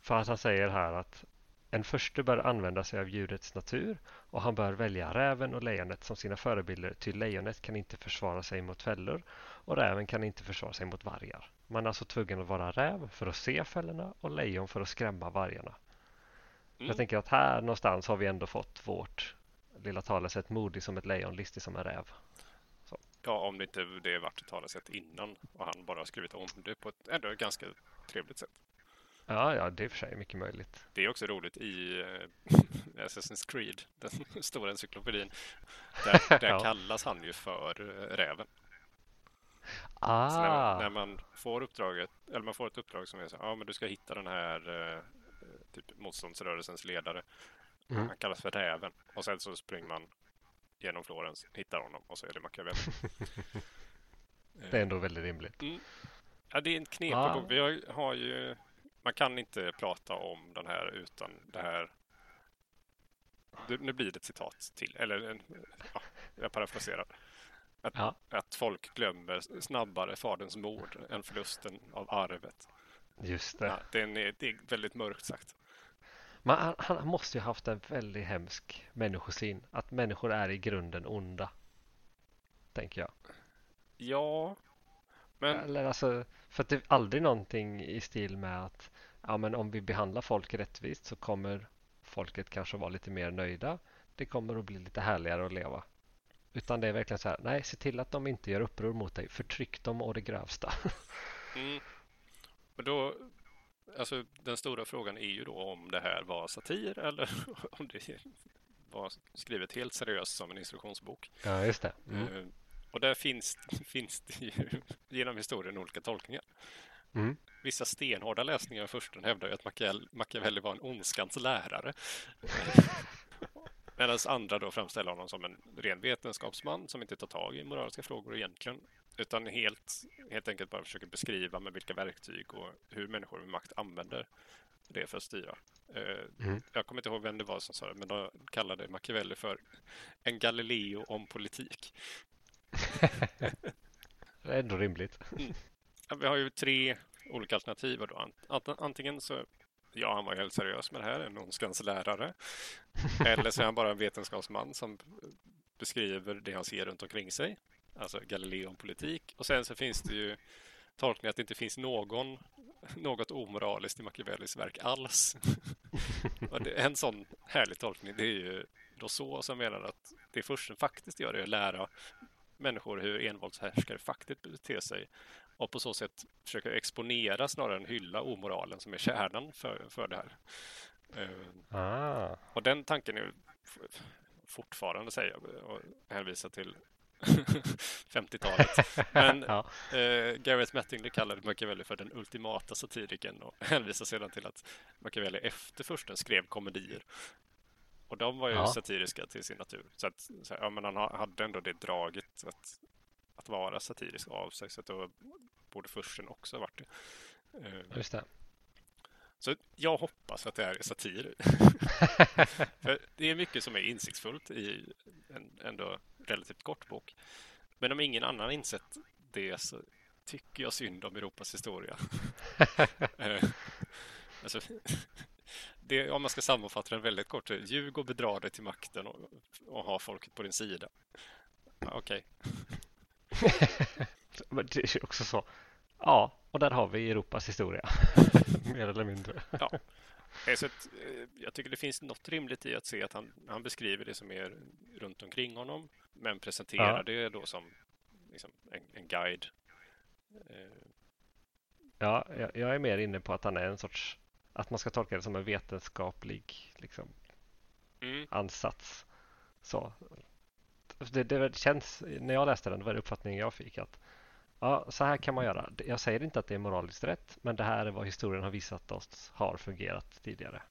För att han säger här att en förste bör använda sig av djurets natur och han bör välja räven och lejonet som sina förebilder ty lejonet kan inte försvara sig mot fällor och räven kan inte försvara sig mot vargar. Man är alltså tvungen att vara räv för att se fällorna och lejon för att skrämma vargarna. Mm. Jag tänker att här någonstans har vi ändå fått vårt lilla talesätt modig som ett lejon, listig som en räv. ja, om det inte det varit ett talesätt innan och han bara skrivit om det på ett ändå ganska trevligt sätt. Ja, ja, det är för sig mycket möjligt. Det är också roligt i eh, Assassin's Creed, den stora encyklopedin. Där, där Ja. kallas han ju för eh, räven. Så Ah, när, när man får uppdraget, eller man får ett uppdrag som är så ja men du ska hitta den här eh, typ motståndsrörelsens ledare. Mm. Han kallas för räven. Och sen så springer man genom Florens, hittar honom och så är det Machiavelli. det är ändå väldigt rimligt. Ja, det är en knepig Ah. bok. Vi har, har ju, man kan inte prata om den här utan det här. Nu blir det ett citat till, eller ja, jag parafraserar. Att, Ja. att folk glömmer snabbare faderns mord än förlusten av arvet. Just det. Ja, den är, det är väldigt mörkt sagt. Men han, han måste ju haft en väldigt hemsk människosyn. Att människor är i grunden onda. Tänker jag. Ja, men Eller alltså, för att det är aldrig någonting i stil med att ja, men om vi behandlar folk rättvist så kommer folket kanske vara lite mer nöjda. Det kommer att bli lite härligare att leva. Utan det är verkligen så här, nej, se till att de inte gör uppror mot dig. Förtryck dem å det grövsta. Mm. Men då, alltså den stora frågan är ju då om det här var satir eller om det var skrivet helt seriöst som en instruktionsbok. Ja, just det. Mm. Eh, Och där finns, finns det ju genom historien olika tolkningar. Mm. Vissa stenhårda läsningar av försten hävdar ju att Machiavelli, Machiavelli var en ondskans lärare. Medan andra då framställer honom som en ren vetenskapsman som inte tar tag i moraliska frågor egentligen. Utan helt, helt enkelt bara försöker beskriva med vilka verktyg och hur människor med makt använder det för att styra. Eh, Mm. Jag kommer inte ihåg vem det var som sa det, men de kallade Machiavelli för en Galileo om politik. Det är ändå rimligt. Ja, Vi har ju tre olika alternativ. Då. Ant- ant- Antingen så ja, han var helt seriös med det här, en ondskans lärare. Eller så är han bara en vetenskapsman som beskriver det han ser runt omkring sig. Alltså Galileo-politik. Och sen så finns det ju tolkningen att det inte finns någon, något omoraliskt i Machiavellis verk alls. Och det, en sån härlig tolkning det är ju Rousseau som menar att det första faktiskt gör är att lära människor hur envåldshärskare faktiskt beter sig och på så sätt försöka exponera snarare än hylla omoralen som är kärnan för, för det här. Eh, Ah. och den tanken är fortfarande, säger jag, och hänvisar till 50-talet. Men Ja. eh, Gareth Mattingly kallade Machiavelli för den ultimata satiriken och hänvisar sedan till att Machiavelli efter försten skrev komedier. Och de var ju Ja. satiriska till sin natur. Så att, så ja, men han ha- hade ändå det draget att, att vara satirisk av sig. Så att då borde försten också ha varit det. Eh, Just det. så jag hoppas att det här är satir. För det är mycket som är insiktsfullt i en ändå relativt kort bok. Men om ingen annan insett det så tycker jag synd om Europas historia. Eh, alltså, det, om man ska sammanfatta den väldigt kort, ljug och bedra dig till makten och, och ha folket på din sida. Ja, Okej, Men det är också så. Ja, och där har vi Europas historia. Mer eller mindre. Eh, Så att, eh, jag tycker det finns något rimligt i att se att han, han beskriver det som är runt omkring honom men presenterar Ja. det då som liksom, en, en guide. Eh, Ja, jag, jag är mer inne på att han är en sorts att man ska tolka det som en vetenskaplig liksom, Mm, ansats. Så. Det, det känns, när jag läste den, det var den uppfattningen jag fick att ja, så här kan man göra. Jag säger inte att det är moraliskt rätt, men det här är vad historien har visat oss har fungerat tidigare.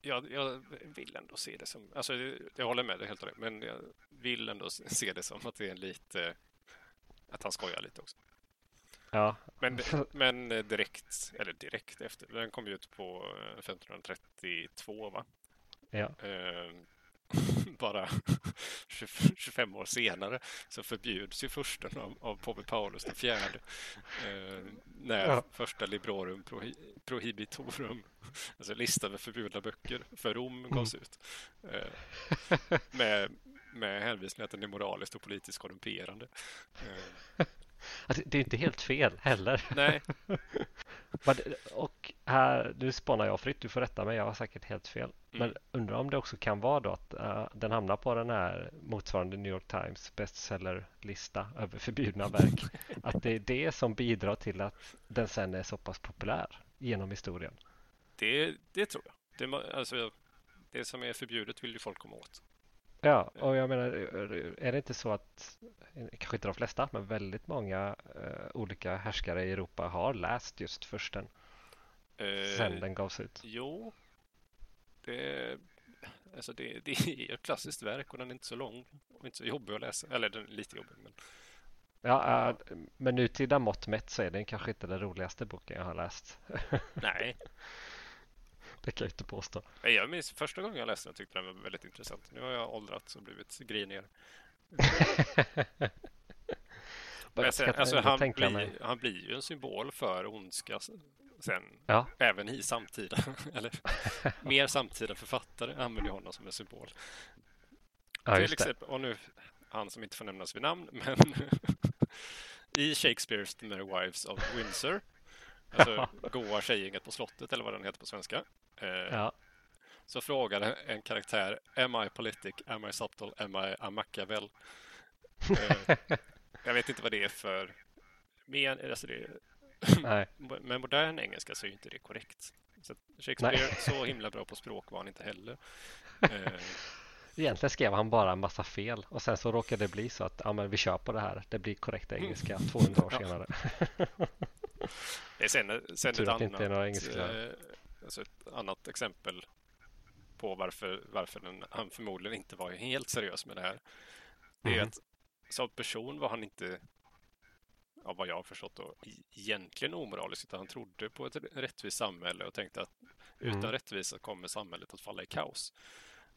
jag, jag vill ändå se det som, alltså det- jag håller med dig helt och hållet, men jag vill ändå se det som att det är lite, att han skojar lite också. Ja, Men, men direkt, eller direkt efter, den kom ju ut på eh, 1532 va? ja, Eh, bara 20 25 år senare så förbjuds ju försten av, av påve Paulus den fjärde. Eh, när Ja. första Librorum prohi, Prohibitorum, alltså listan med förbjudna böcker för Rom gavs ut. Eh, med, med hänvisning att den är moraliskt och politiskt korrumperande. Eh, Alltså, det är inte helt fel heller. nej, Men, och här, nu spanar jag fritt, du får rätta mig, jag har säkert helt fel. Men Mm. undrar om det också kan vara då att eh, den hamnar på den här motsvarande New York Times bestsellerlista över förbjudna verk. att det är det som bidrar till att den sen är så pass populär genom historien. det, det tror jag. Det, alltså, det som är förbjudet vill ju folk komma åt. Ja, och jag menar, är det inte så att, kanske inte de flesta, men väldigt många eh, olika härskare i Europa har läst just försten Eh, sen den gavs ut? Jo, det, alltså det, det är ett klassiskt verk och den är inte så lång och inte så jobbig att läsa. Eller den är lite jobbig. Men Ja, äh, med nutida mått mätt så är den kanske inte den roligaste boken jag har läst. nej, Det kan jag inte påstå. jag minns första gången jag läste den tyckte den var väldigt intressant. Nu har jag åldrats och blivit grinigare. Men sen, alltså, han, blir, mig. han blir ju en symbol för ondska sen, Ja. även i samtida, eller mer samtida författare använder honom som en symbol. Ja, Till exempel, och nu, han som inte får nämnas vid namn, men i Shakespeares The Merry Wives of Windsor, alltså goa tjejgänget på slottet, eller vad den heter på svenska, Ja, så frågar en karaktär Am I politic? Am I subtle? Am I a Machiavel? Eh, jag vet inte vad det är för... Men, alltså det, nej. med modern engelska så är ju inte det korrekt. Så Shakespeare, så himla bra på språk var han inte heller. Eh, Egentligen skrev han bara en massa fel och sen så råkade det bli så att ja, men vi kör på det här. Det blir korrekt engelska 200 år Ja. senare. Det är sen, sen Tur ett att det inte är några eh, alltså ett annat exempel på varför, varför den, han förmodligen inte var helt seriös med det här. Det är Mhm. att som person var han inte, av vad jag har förstått, då, egentligen omoralisk, utan han trodde på ett rättvist samhälle och tänkte att utan Mm. rättvisa kommer samhället att falla i kaos.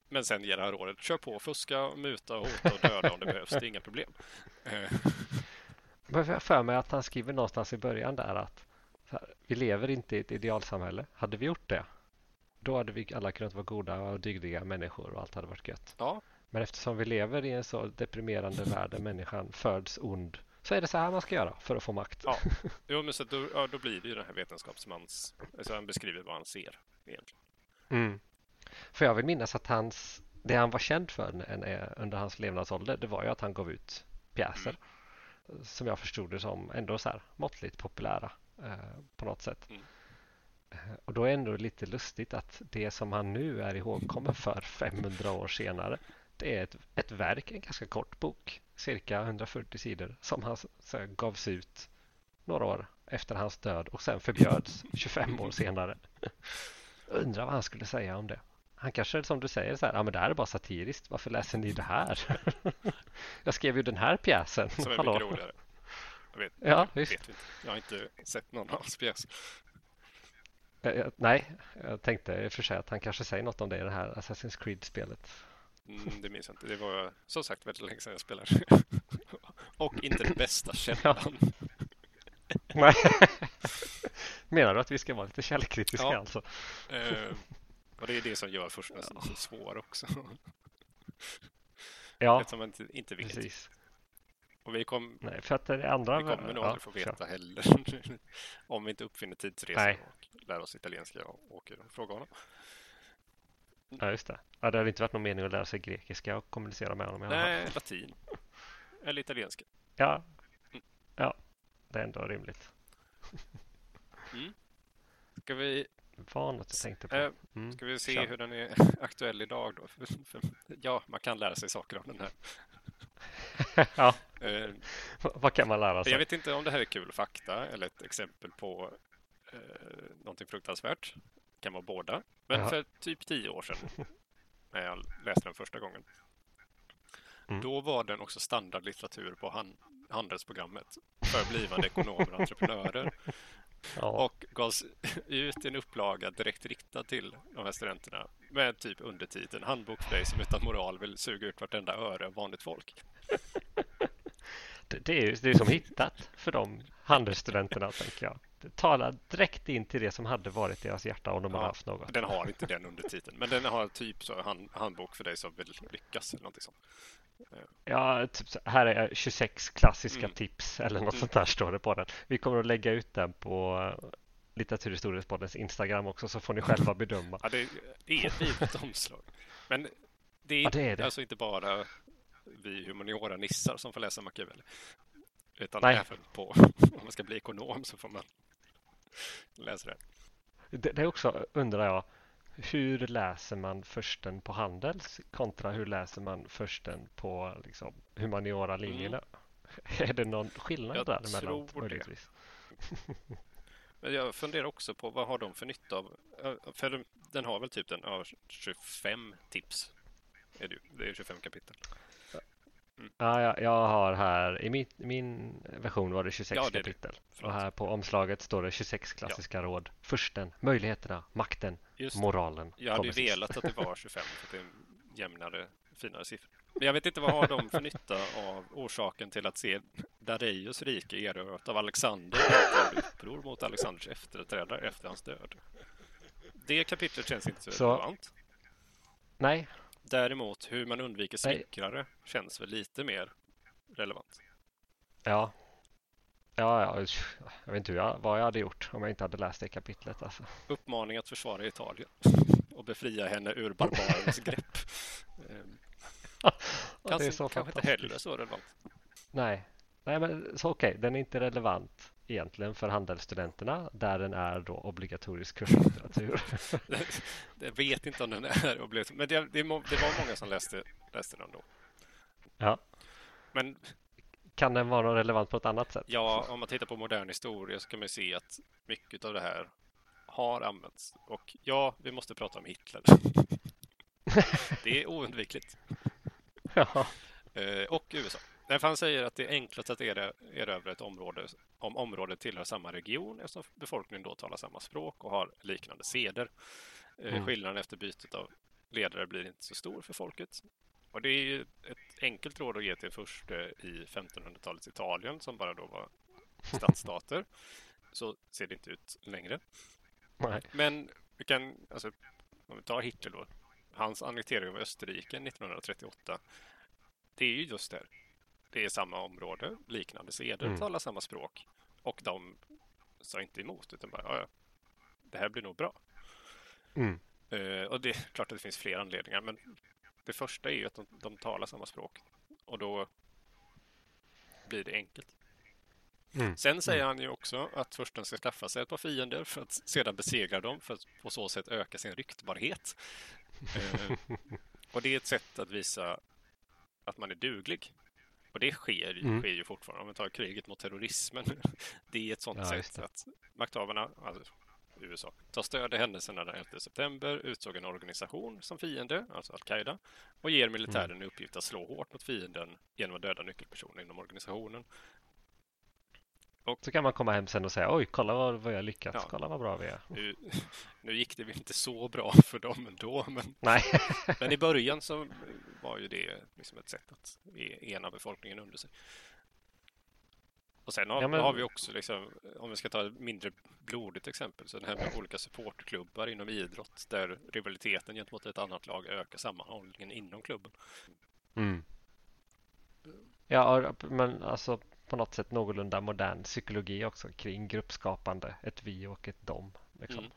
Men sen ger han rådet, kör på, fuska, muta, hota och döda om det behövs, det är inga problem. Eh, jag för mig att han skriver någonstans i början där att här, vi lever inte i ett idealsamhälle. Hade vi gjort det, då hade vi alla kunnat vara goda och dygdiga människor och allt hade varit gött. Ja, Men eftersom vi lever i en så deprimerande värld där människan föds ond så är det så här man ska göra för att få makt. Ja. jo, men så då, ja, då blir det ju den här vetenskapsmans... Alltså han beskriver vad han ser egentligen. Mm. För jag vill minnas att hans, det han var känd för under hans levnadsålder det var ju att han gav ut pjäser som jag förstod det som ändå så här måttligt populära på något sätt. Mm. Eh, Och då är det ändå lite lustigt att det som han nu är ihågkommen för 500 år senare det är ett, ett verk, en ganska kort bok, cirka 140 sidor som han så gavs ut några år efter hans död och sen förbjöds 25 år senare. Undrar vad han skulle säga om det. Han kanske som du säger så här, ja men det här är bara satiriskt, varför läser ni det här? Jag skrev ju den här pjäsen. Som är mycket roligare. Jag vet, Ja, jag vet. Jag har inte sett någon av hans pjäser. Eh, eh, Nej, jag tänkte i och för sig att han kanske säger något om det i det här Assassin's Creed-spelet. Mm, det minns jag inte. Det var som sagt väldigt länge sedan jag spelade. Och inte den bästa källan. Nej. Menar du att vi ska vara lite källkritiska Ja. alltså? Eh, och det är det som gör första ja. så svår också. Ja, Eftersom man inte, inte vet. precis. Och vi, kom, Nej, för att det andra... vi kommer nog ja, aldrig få veta heller. Om vi inte uppfinner tidsresor Nej. och lär oss italienska och åker och frågar honom. Ja, just det. Ja, det hade inte varit någon mening att lära sig grekiska och kommunicera med honom. Nej, latin. Eller italienska. Ja. ja, det är ändå rimligt. Ska vi, var något jag tänkte på. eh, Mm. ska vi se kör. hur den är aktuell idag då? Ja, man kan lära sig saker av den här. Ja, Eh, vad kan man lära sig? jag vet inte om det här är kul fakta eller ett exempel på eh, någonting fruktansvärt. Det kan vara båda. Men Ja. för typ tio år sedan när jag läste den första gången. Mm. Då var den också standardlitteratur på han, handelsprogrammet för blivande ekonomer och entreprenörer. Ja. Och gavs ut i en upplaga direkt riktad till de här studenterna med typ undertiteln Handbok för dig som utan moral vill suga ut vartenda öre av vanligt folk. Det, det är ju det är som hittat för de handelsstudenterna, tänker jag. Talar direkt in till det som hade varit deras hjärta om de hade Ja, haft något. Den har inte den undertiteln, men den har typ så hand, handbok för dig som vill lyckas eller någonting sånt. Ja, typ så, här är 26 klassiska Mm. tips eller något Mm. sånt där står det på den. Vi kommer att lägga ut den på eh, Litteraturhistoriespoddens Instagram också så får ni själva bedöma. Ja, det är ett litet omslag. Men det är, Ja, det är det. alltså inte bara vi humaniora-nissar som får läsa Machiavelli. Utan Nej. även på, om man ska bli ekonom så får man läsa det. Det, det är också, undrar jag, hur läser man försten på Handels kontra hur läser man försten på liksom, humaniora-linjerna? Är det någon skillnad Jag däremellan? tror det. Men jag funderar också på vad har de för nytta av... För den- har väl typ den, ja, 25 tips. Är det, det är 25 kapitel. Ja, jag, jag har här, i min, min version var det 26 Ja, det är det. kapitel. Och här på omslaget står det 26 klassiska råd. Försten, möjligheterna, makten, Just moralen. Jag hade ju velat att det var 25 för att det är en jämnare, finare siffra. Men jag vet inte vad har de för nytta av orsaken till att se Dareios rike erövrat av Alexander ett uppror mot Alexanders efterträdare efter hans död. Det kapitlet känns inte Så- relevant. Nej, Däremot hur man undviker smickrare känns väl lite mer relevant. ja. Ja, ja, jag vet inte jag, vad jag hade gjort om jag inte hade läst det kapitlet. Alltså. Uppmaning att försvara Italien och befria henne ur barbarens grepp. Ehm, Ja, Kanske, det är så kanske inte heller så relevant. Nej, Nej men så okej, den är inte relevant. Egentligen för handelsstudenterna där den är då obligatorisk kurslitteratur. jag vet inte om den är obligatorisk, men det, det, det var många som läste, läste den då. Ja. Men kan den vara relevant på ett annat sätt? Ja, om man tittar på modern historia så kan man se att mycket av det här har använts. Och ja, vi måste prata om Hitler. det är oundvikligt. Ja. Eh, och USA. Därför han säger att det är enklast att erövra ett område om området tillhör samma region eftersom befolkningen då talar samma språk och har liknande seder. Eh, mm. Skillnaden efter bytet av ledare blir inte så stor för folket. Och det är ju ett enkelt råd att ge till först i 1500-talets Italien som bara då var stadsstater. Så ser det inte ut längre. Nej. Men vi kan, alltså, om vi tar Hitler då. Hans annektering av Österrike 1938. Det är ju just det. Det är samma område, liknande seder, mm. talar samma språk. Och de sa inte emot utan bara, ja, det här blir nog bra. Mm. Uh, och det är klart att det finns fler anledningar, men det första är ju att de, de talar samma språk och då blir det enkelt. Mm. Sen säger mm. han ju också att försten ska skaffa sig ett par fiender för att sedan besegra dem för att på så sätt öka sin ryktbarhet. eh, och det är ett sätt att visa att man är duglig. Och det sker, mm. sker ju fortfarande. Om vi tar kriget mot terrorismen. Det är ett sånt ja, sätt att makthavarna, alltså USA, tar stöd i händelserna den 11 september, utsåg en organisation som fiende, alltså al-Qaida, och ger militären mm. i uppgift att slå hårt mot fienden genom att döda nyckelpersoner inom organisationen. Och, så kan man komma hem sen och säga oj, kolla vad, vad jag lyckats, ja, kolla vad bra vi är. Nu, nu gick det väl inte så bra för dem ändå, men, Nej. men i början så var ju det liksom ett sätt att ena befolkningen under sig. Och sen har, ja, men... har, vi också, liksom, om vi ska ta ett mindre blodigt exempel, så det här med olika supportklubbar inom idrott där rivaliteten gentemot ett annat lag ökar sammanhållningen inom klubben. Mm. Ja, men alltså på något sätt någorlunda modern psykologi också kring gruppskapande, ett vi och ett dom. Liksom. Mm.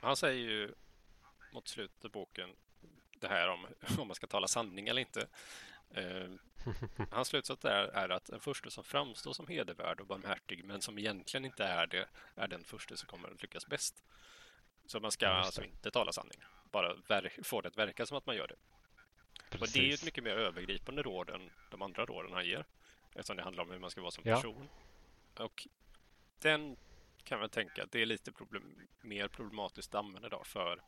Han säger ju mot slutet av boken det här om om man ska tala sanning eller inte. Eh, hans slutsats är, är att den första som framstår som hedervärd och barmhärtig men som egentligen inte är det är den första som kommer att lyckas bäst. Så man ska alltså inte tala sanning, bara få det att verka som att man gör det. Och det är ett mycket mer övergripande råd än de andra råden han ger. Eftersom det handlar om hur man ska vara som person. Ja. Och den kan man tänka att det är lite problem, mer problematiskt att använda idag för,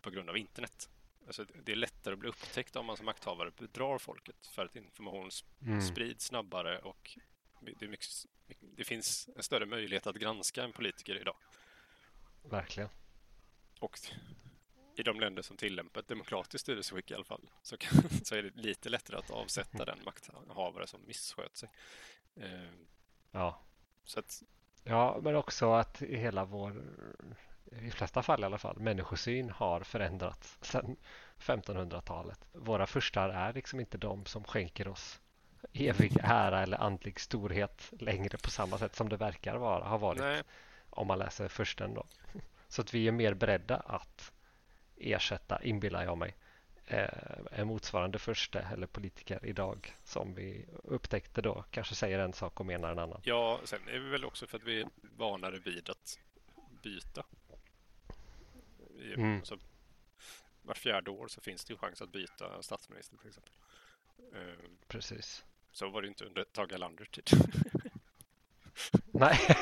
på grund av internet. Alltså, det är lättare att bli upptäckt om man som makthavare bedrar folket för att information mm. sprids snabbare och det, mycket, det, finns en större möjlighet att granska en politiker idag. Verkligen. Och i de länder som tillämpar ett demokratiskt styrelseskick i alla fall så, kan, så är det lite lättare att avsätta den makthavare som missköt sig. Eh, ja. Så att, ja, men också att hela vår i flesta fall i alla fall, människosyn har förändrats sedan 1500-talet. Våra furstar är liksom inte de som skänker oss evig ära eller andlig storhet längre på samma sätt som det verkar vara, ha varit Nej. om man läser försten då. Så att vi är mer beredda att ersätta, inbillar jag mig, eh, en motsvarande första eller politiker idag som vi upptäckte då kanske säger en sak och menar en annan. Ja, sen är vi väl också för att vi är vanare vid att byta Mm. Alltså, var fjärde år så finns det ju chans att byta statsminister till exempel. Ehm, Precis. Så var det inte under Tage Erlanders tid. Nej.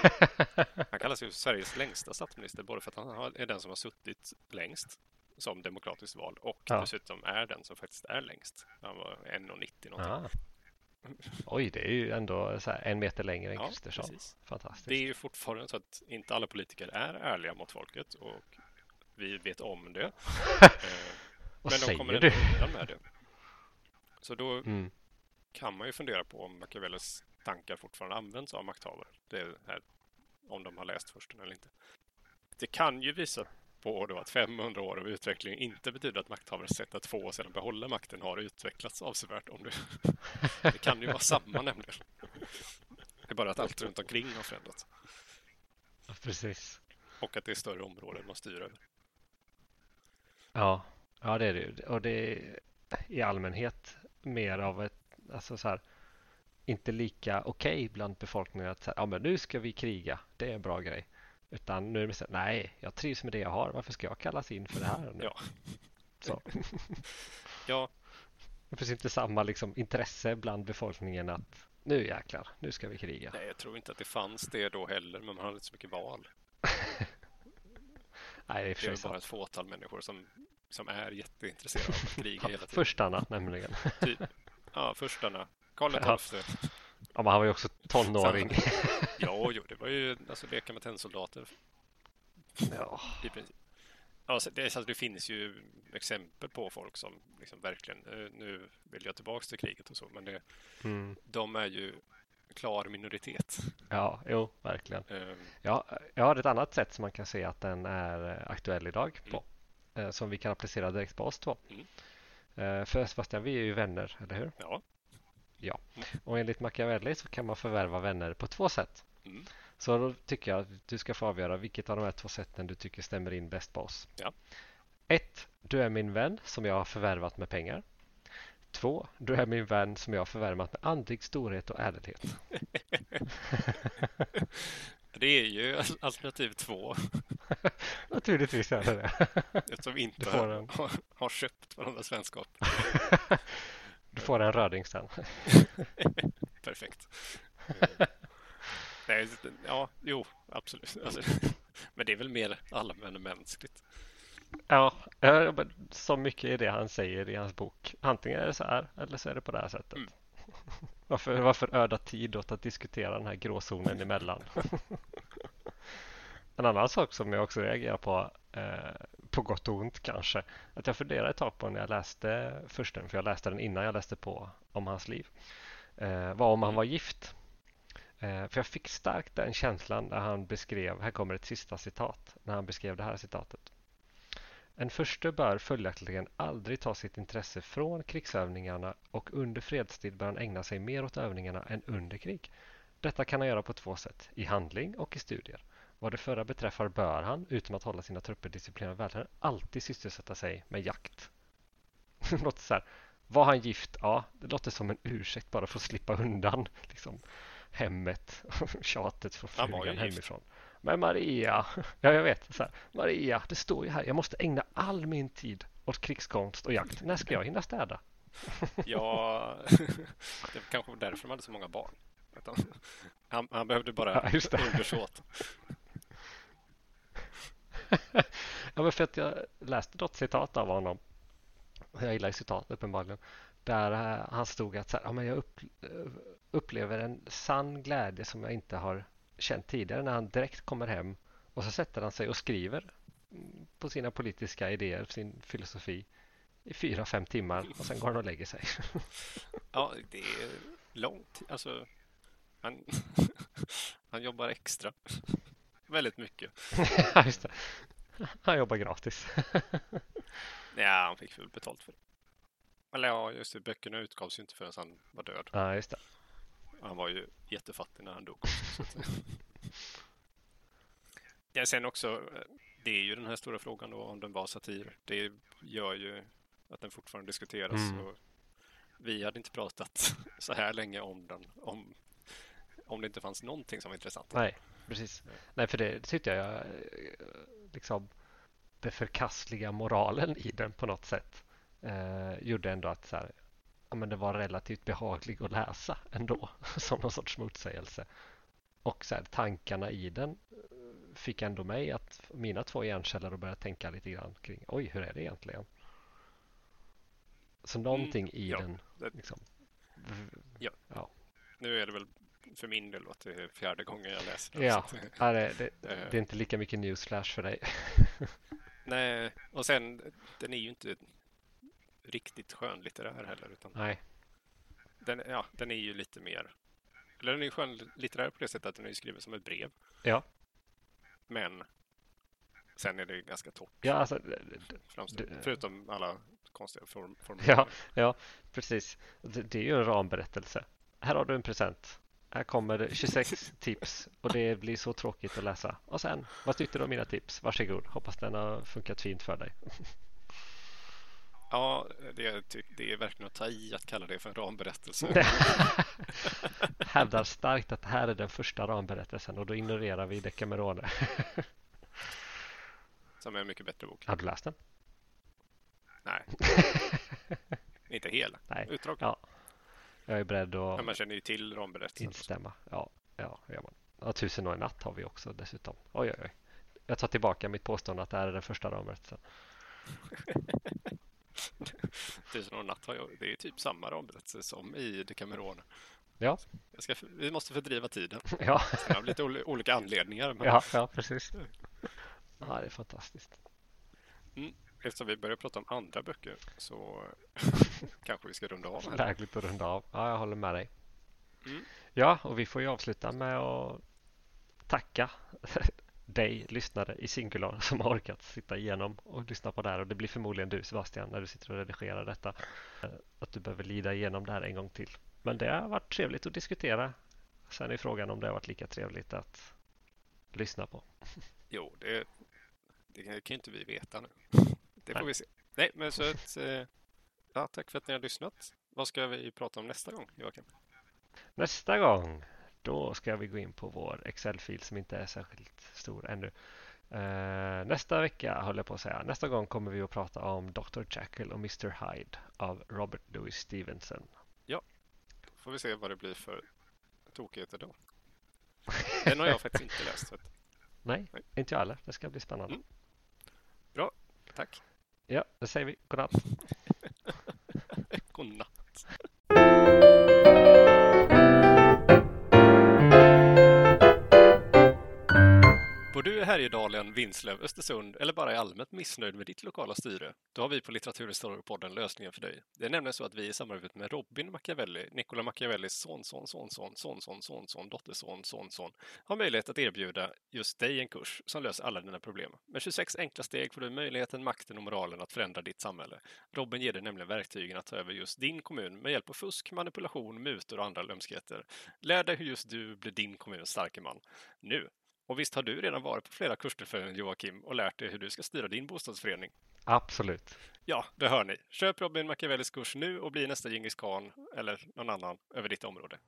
han kallas ju Sveriges längsta statsminister både för att han är den som har suttit längst som demokratiskt vald och ja. dessutom är den som faktiskt är längst. Han var 1,90 någonting. Ah. Oj, det är ju ändå så en meter längre än ja, Kristersson. Fantastiskt. Det är ju fortfarande så att inte alla politiker är ärliga mot folket och vi vet om det. Eh, men de kommer ändå undan med det. Så då mm. kan man ju fundera på om Machiavellis tankar fortfarande används av makthavare. Det här, om de har läst först eller inte. Det kan ju visa på då att 500 år av utveckling inte betyder att makthavares sätt att få och sedan behålla makten har utvecklats avsevärt. Om det, det kan ju vara samma nämligen. Det är bara att allt runt omkring har förändrats. precis. Och att det är större områden man styr över. Ja, ja det är det. Och det är i allmänhet mer av ett, alltså så här, inte lika okej okay bland befolkningen att säga, ja men nu ska vi kriga, det är en bra grej. Utan nu är det så nej, jag trivs med det jag har, varför ska jag kallas in för det här? Nu? Ja. Så. ja. Det finns inte samma liksom, intresse bland befolkningen att nu jäklar, nu ska vi kriga. Nej, jag tror inte att det fanns det då heller, men man hade inte så mycket val. Nej, det är, det är bara ett fåtal människor som, som är jätteintresserade av att kriga hela tiden. Förstarna nämligen. Typ. Ja, förstarna. Karl XII. Ja. ja, men han var ju också tonåring. ja, jo, det var ju alltså leka med tennsoldater. Ja. I princip. Alltså, det, alltså, det finns ju exempel på folk som liksom verkligen, eh, nu vill jag tillbaka till kriget och så, men det, mm. de är ju klar minoritet. Ja, jo, verkligen. Um, ja, jag har ett annat sätt som man kan se att den är eh, aktuell idag på. Mm. Som vi kan applicera direkt på oss två. Mm. För Sebastian, vi är ju vänner, eller hur? Ja. Ja, och enligt Machiavelli så kan man förvärva vänner på två sätt. Mm. Så då tycker jag att du ska få avgöra vilket av de här två sätten du tycker stämmer in bäst på oss. Ja. Ett, du är min vän som jag har förvärvat med pengar. Två, du är min vän som jag har förvärvat med andlig storhet och ädelhet. det är ju alternativ två. Naturligtvis är det det. Eftersom vi inte har, har köpt varandras vänskap. du får en röding sen. Perfekt. Nej, ja, jo, absolut. Alltså, men det är väl mer allmänmänskligt. Ja, så mycket är det han säger i hans bok. Antingen är det så här eller så är det på det här sättet. Mm. Varför, varför öda tid åt att diskutera den här gråzonen emellan? en annan sak som jag också reagerar på, eh, på gott och ont kanske, att jag funderade ett tag på när jag läste försten, för jag läste den innan jag läste på om hans liv, eh, var om han var gift. Eh, för jag fick starkt den känslan när han beskrev, här kommer ett sista citat, när han beskrev det här citatet. En förste bör följaktligen aldrig ta sitt intresse från krigsövningarna och under fredstid bör han ägna sig mer åt övningarna än under krig. Detta kan han göra på två sätt, i handling och i studier. Vad det förra beträffar bör han, utan att hålla sina trupper disciplinerade vältränade, alltid sysselsätta sig med jakt. det låter så här, var han gift? Ja, det låter som en ursäkt bara för att slippa undan liksom, hemmet och tjatet från frugan hemifrån. Men Maria, ja jag vet, så här, Maria, det står ju här, jag måste ägna all min tid åt krigskonst och jakt. När ska jag hinna städa? ja, det var kanske därför man hade så många barn. Han, han behövde bara ja, undersåt. ja, men för att jag läste något citat av honom. Jag gillar citat uppenbarligen. Där eh, han stod att så här, ja, men jag upplever en sann glädje som jag inte har känt tidigare när han direkt kommer hem och så sätter han sig och skriver på sina politiska idéer, sin filosofi i fyra, fem timmar och sen går han och lägger sig. Ja, det är långt. Alltså, han, han jobbar extra. Väldigt mycket. Just det. Han jobbar gratis. Ja, han fick väl betalt för det. Eller ja, just det. Böckerna utgavs ju inte förrän han var död. Ja, just det. Han var ju jättefattig när han dog. ja, sen också, det är ju den här stora frågan då om den var satir. Det gör ju att den fortfarande diskuteras. Mm. Vi hade inte pratat så här länge om den om, om det inte fanns någonting som var intressant. Nej, precis. Nej, för det tyckte jag liksom det förkastliga moralen i den på något sätt eh, gjorde ändå att så här, ja, men det var relativt behaglig att läsa ändå som någon sorts motsägelse. Och så här, tankarna i den eh, fick ändå mig att mina två hjärnceller att börja tänka lite grann kring oj, hur är det egentligen? Så någonting mm, i ja, den. Liksom, ja. ja. Nu är det väl för min del att det är fjärde gången jag läser den. Ja, det, det, det, det är inte lika mycket newsflash för dig. Nej, och sen den är ju inte riktigt skönlitterär heller. Utan Nej. Den, ja, den är ju lite mer... Eller den är skönlitterär på det sättet att den är skriven som ett brev. Ja. Men sen är det ganska torrt. Ja, alltså, Förutom alla konstiga form, former. Ja, ja, precis. Det, det är ju en ramberättelse. Här har du en present. Här kommer 26 tips och det blir så tråkigt att läsa. Och sen, vad tyckte du om mina tips? Varsågod, hoppas den har funkat fint för dig. Ja, det, det är verkligen att ta i att kalla det för en ramberättelse. Hävdar starkt att det här är den första ramberättelsen och då ignorerar vi Decamerone. Som är en mycket bättre bok. Har du läst den? Nej. Inte hela. Nej. Utdrag. Ja. Jag är beredd att Men man känner ju till ramberättelsen. instämma. Ja, ja, gör man. Ja, Tusen och en natt har vi också dessutom. Oj, oj, oj. Jag tar tillbaka mitt påstående att det här är den första ramberättelsen. Tusen och natt har jag, det är typ samma ramberättelse som i Decamerone. Ja, ska, vi måste fördriva tiden. ja, Sen vi lite ol- olika anledningar. Men ja, ja precis. Ja, det är fantastiskt. eftersom vi börjar prata om andra böcker så kanske vi ska runda av här. Lägligt att runda av. Ja, jag håller med dig. Mm. Ja, och vi får ju avsluta med att tacka dig lyssnare i Singular som har orkat sitta igenom och lyssna på det här. Och det blir förmodligen du Sebastian när du sitter och redigerar detta. Eh, Att du behöver lida igenom det här en gång till. Men det har varit trevligt att diskutera. Sen är frågan om det har varit lika trevligt att lyssna på. Jo, det, det kan ju inte vi veta nu. Det får Nej. vi se. Nej, men så att, eh, ja, tack för att ni har lyssnat. Vad ska vi prata om nästa gång, Joakim? Nästa gång då ska vi gå in på vår Excel-fil som inte är särskilt stor ännu. Eh, nästa vecka håller jag på att säga. Nästa gång kommer vi att prata om Dr. Jekyll och Mr. Hyde av Robert Louis Stevenson. Får vi se vad det blir för tokigheter då. Den har jag faktiskt inte läst. Så Nej, Nej. inte jag heller. Det ska bli spännande. Mm. tack. Ja, det säger vi. Godnatt. Godnatt. Härjedalen, Vinslöv, Östersund eller bara är allmänt missnöjd med ditt lokala styre? Då har vi på Litteraturhistoriepodden lösningen för dig. Det är nämligen så att vi i samarbete med Robin Machiavelli, Nicola Machiavellis sonson, sonson, sonson, sonson, dotterson, sonson, har möjlighet att erbjuda just dig en kurs som löser alla dina problem. Med 26 enkla steg får du möjligheten, makten och moralen att förändra ditt samhälle. Robin ger dig nämligen verktygen att ta över just din kommun med hjälp av fusk, manipulation, mutor och andra lömskheter. Lär dig hur just du blir din kommuns starke man. Nu och visst har du redan varit på flera kurstillfällen, Joakim, och lärt dig hur du ska styra din bostadsförening? Absolut. Ja, det hör ni. Köp Robin Machiavellis kurs nu och bli nästa Djingis khan eller någon annan över ditt område.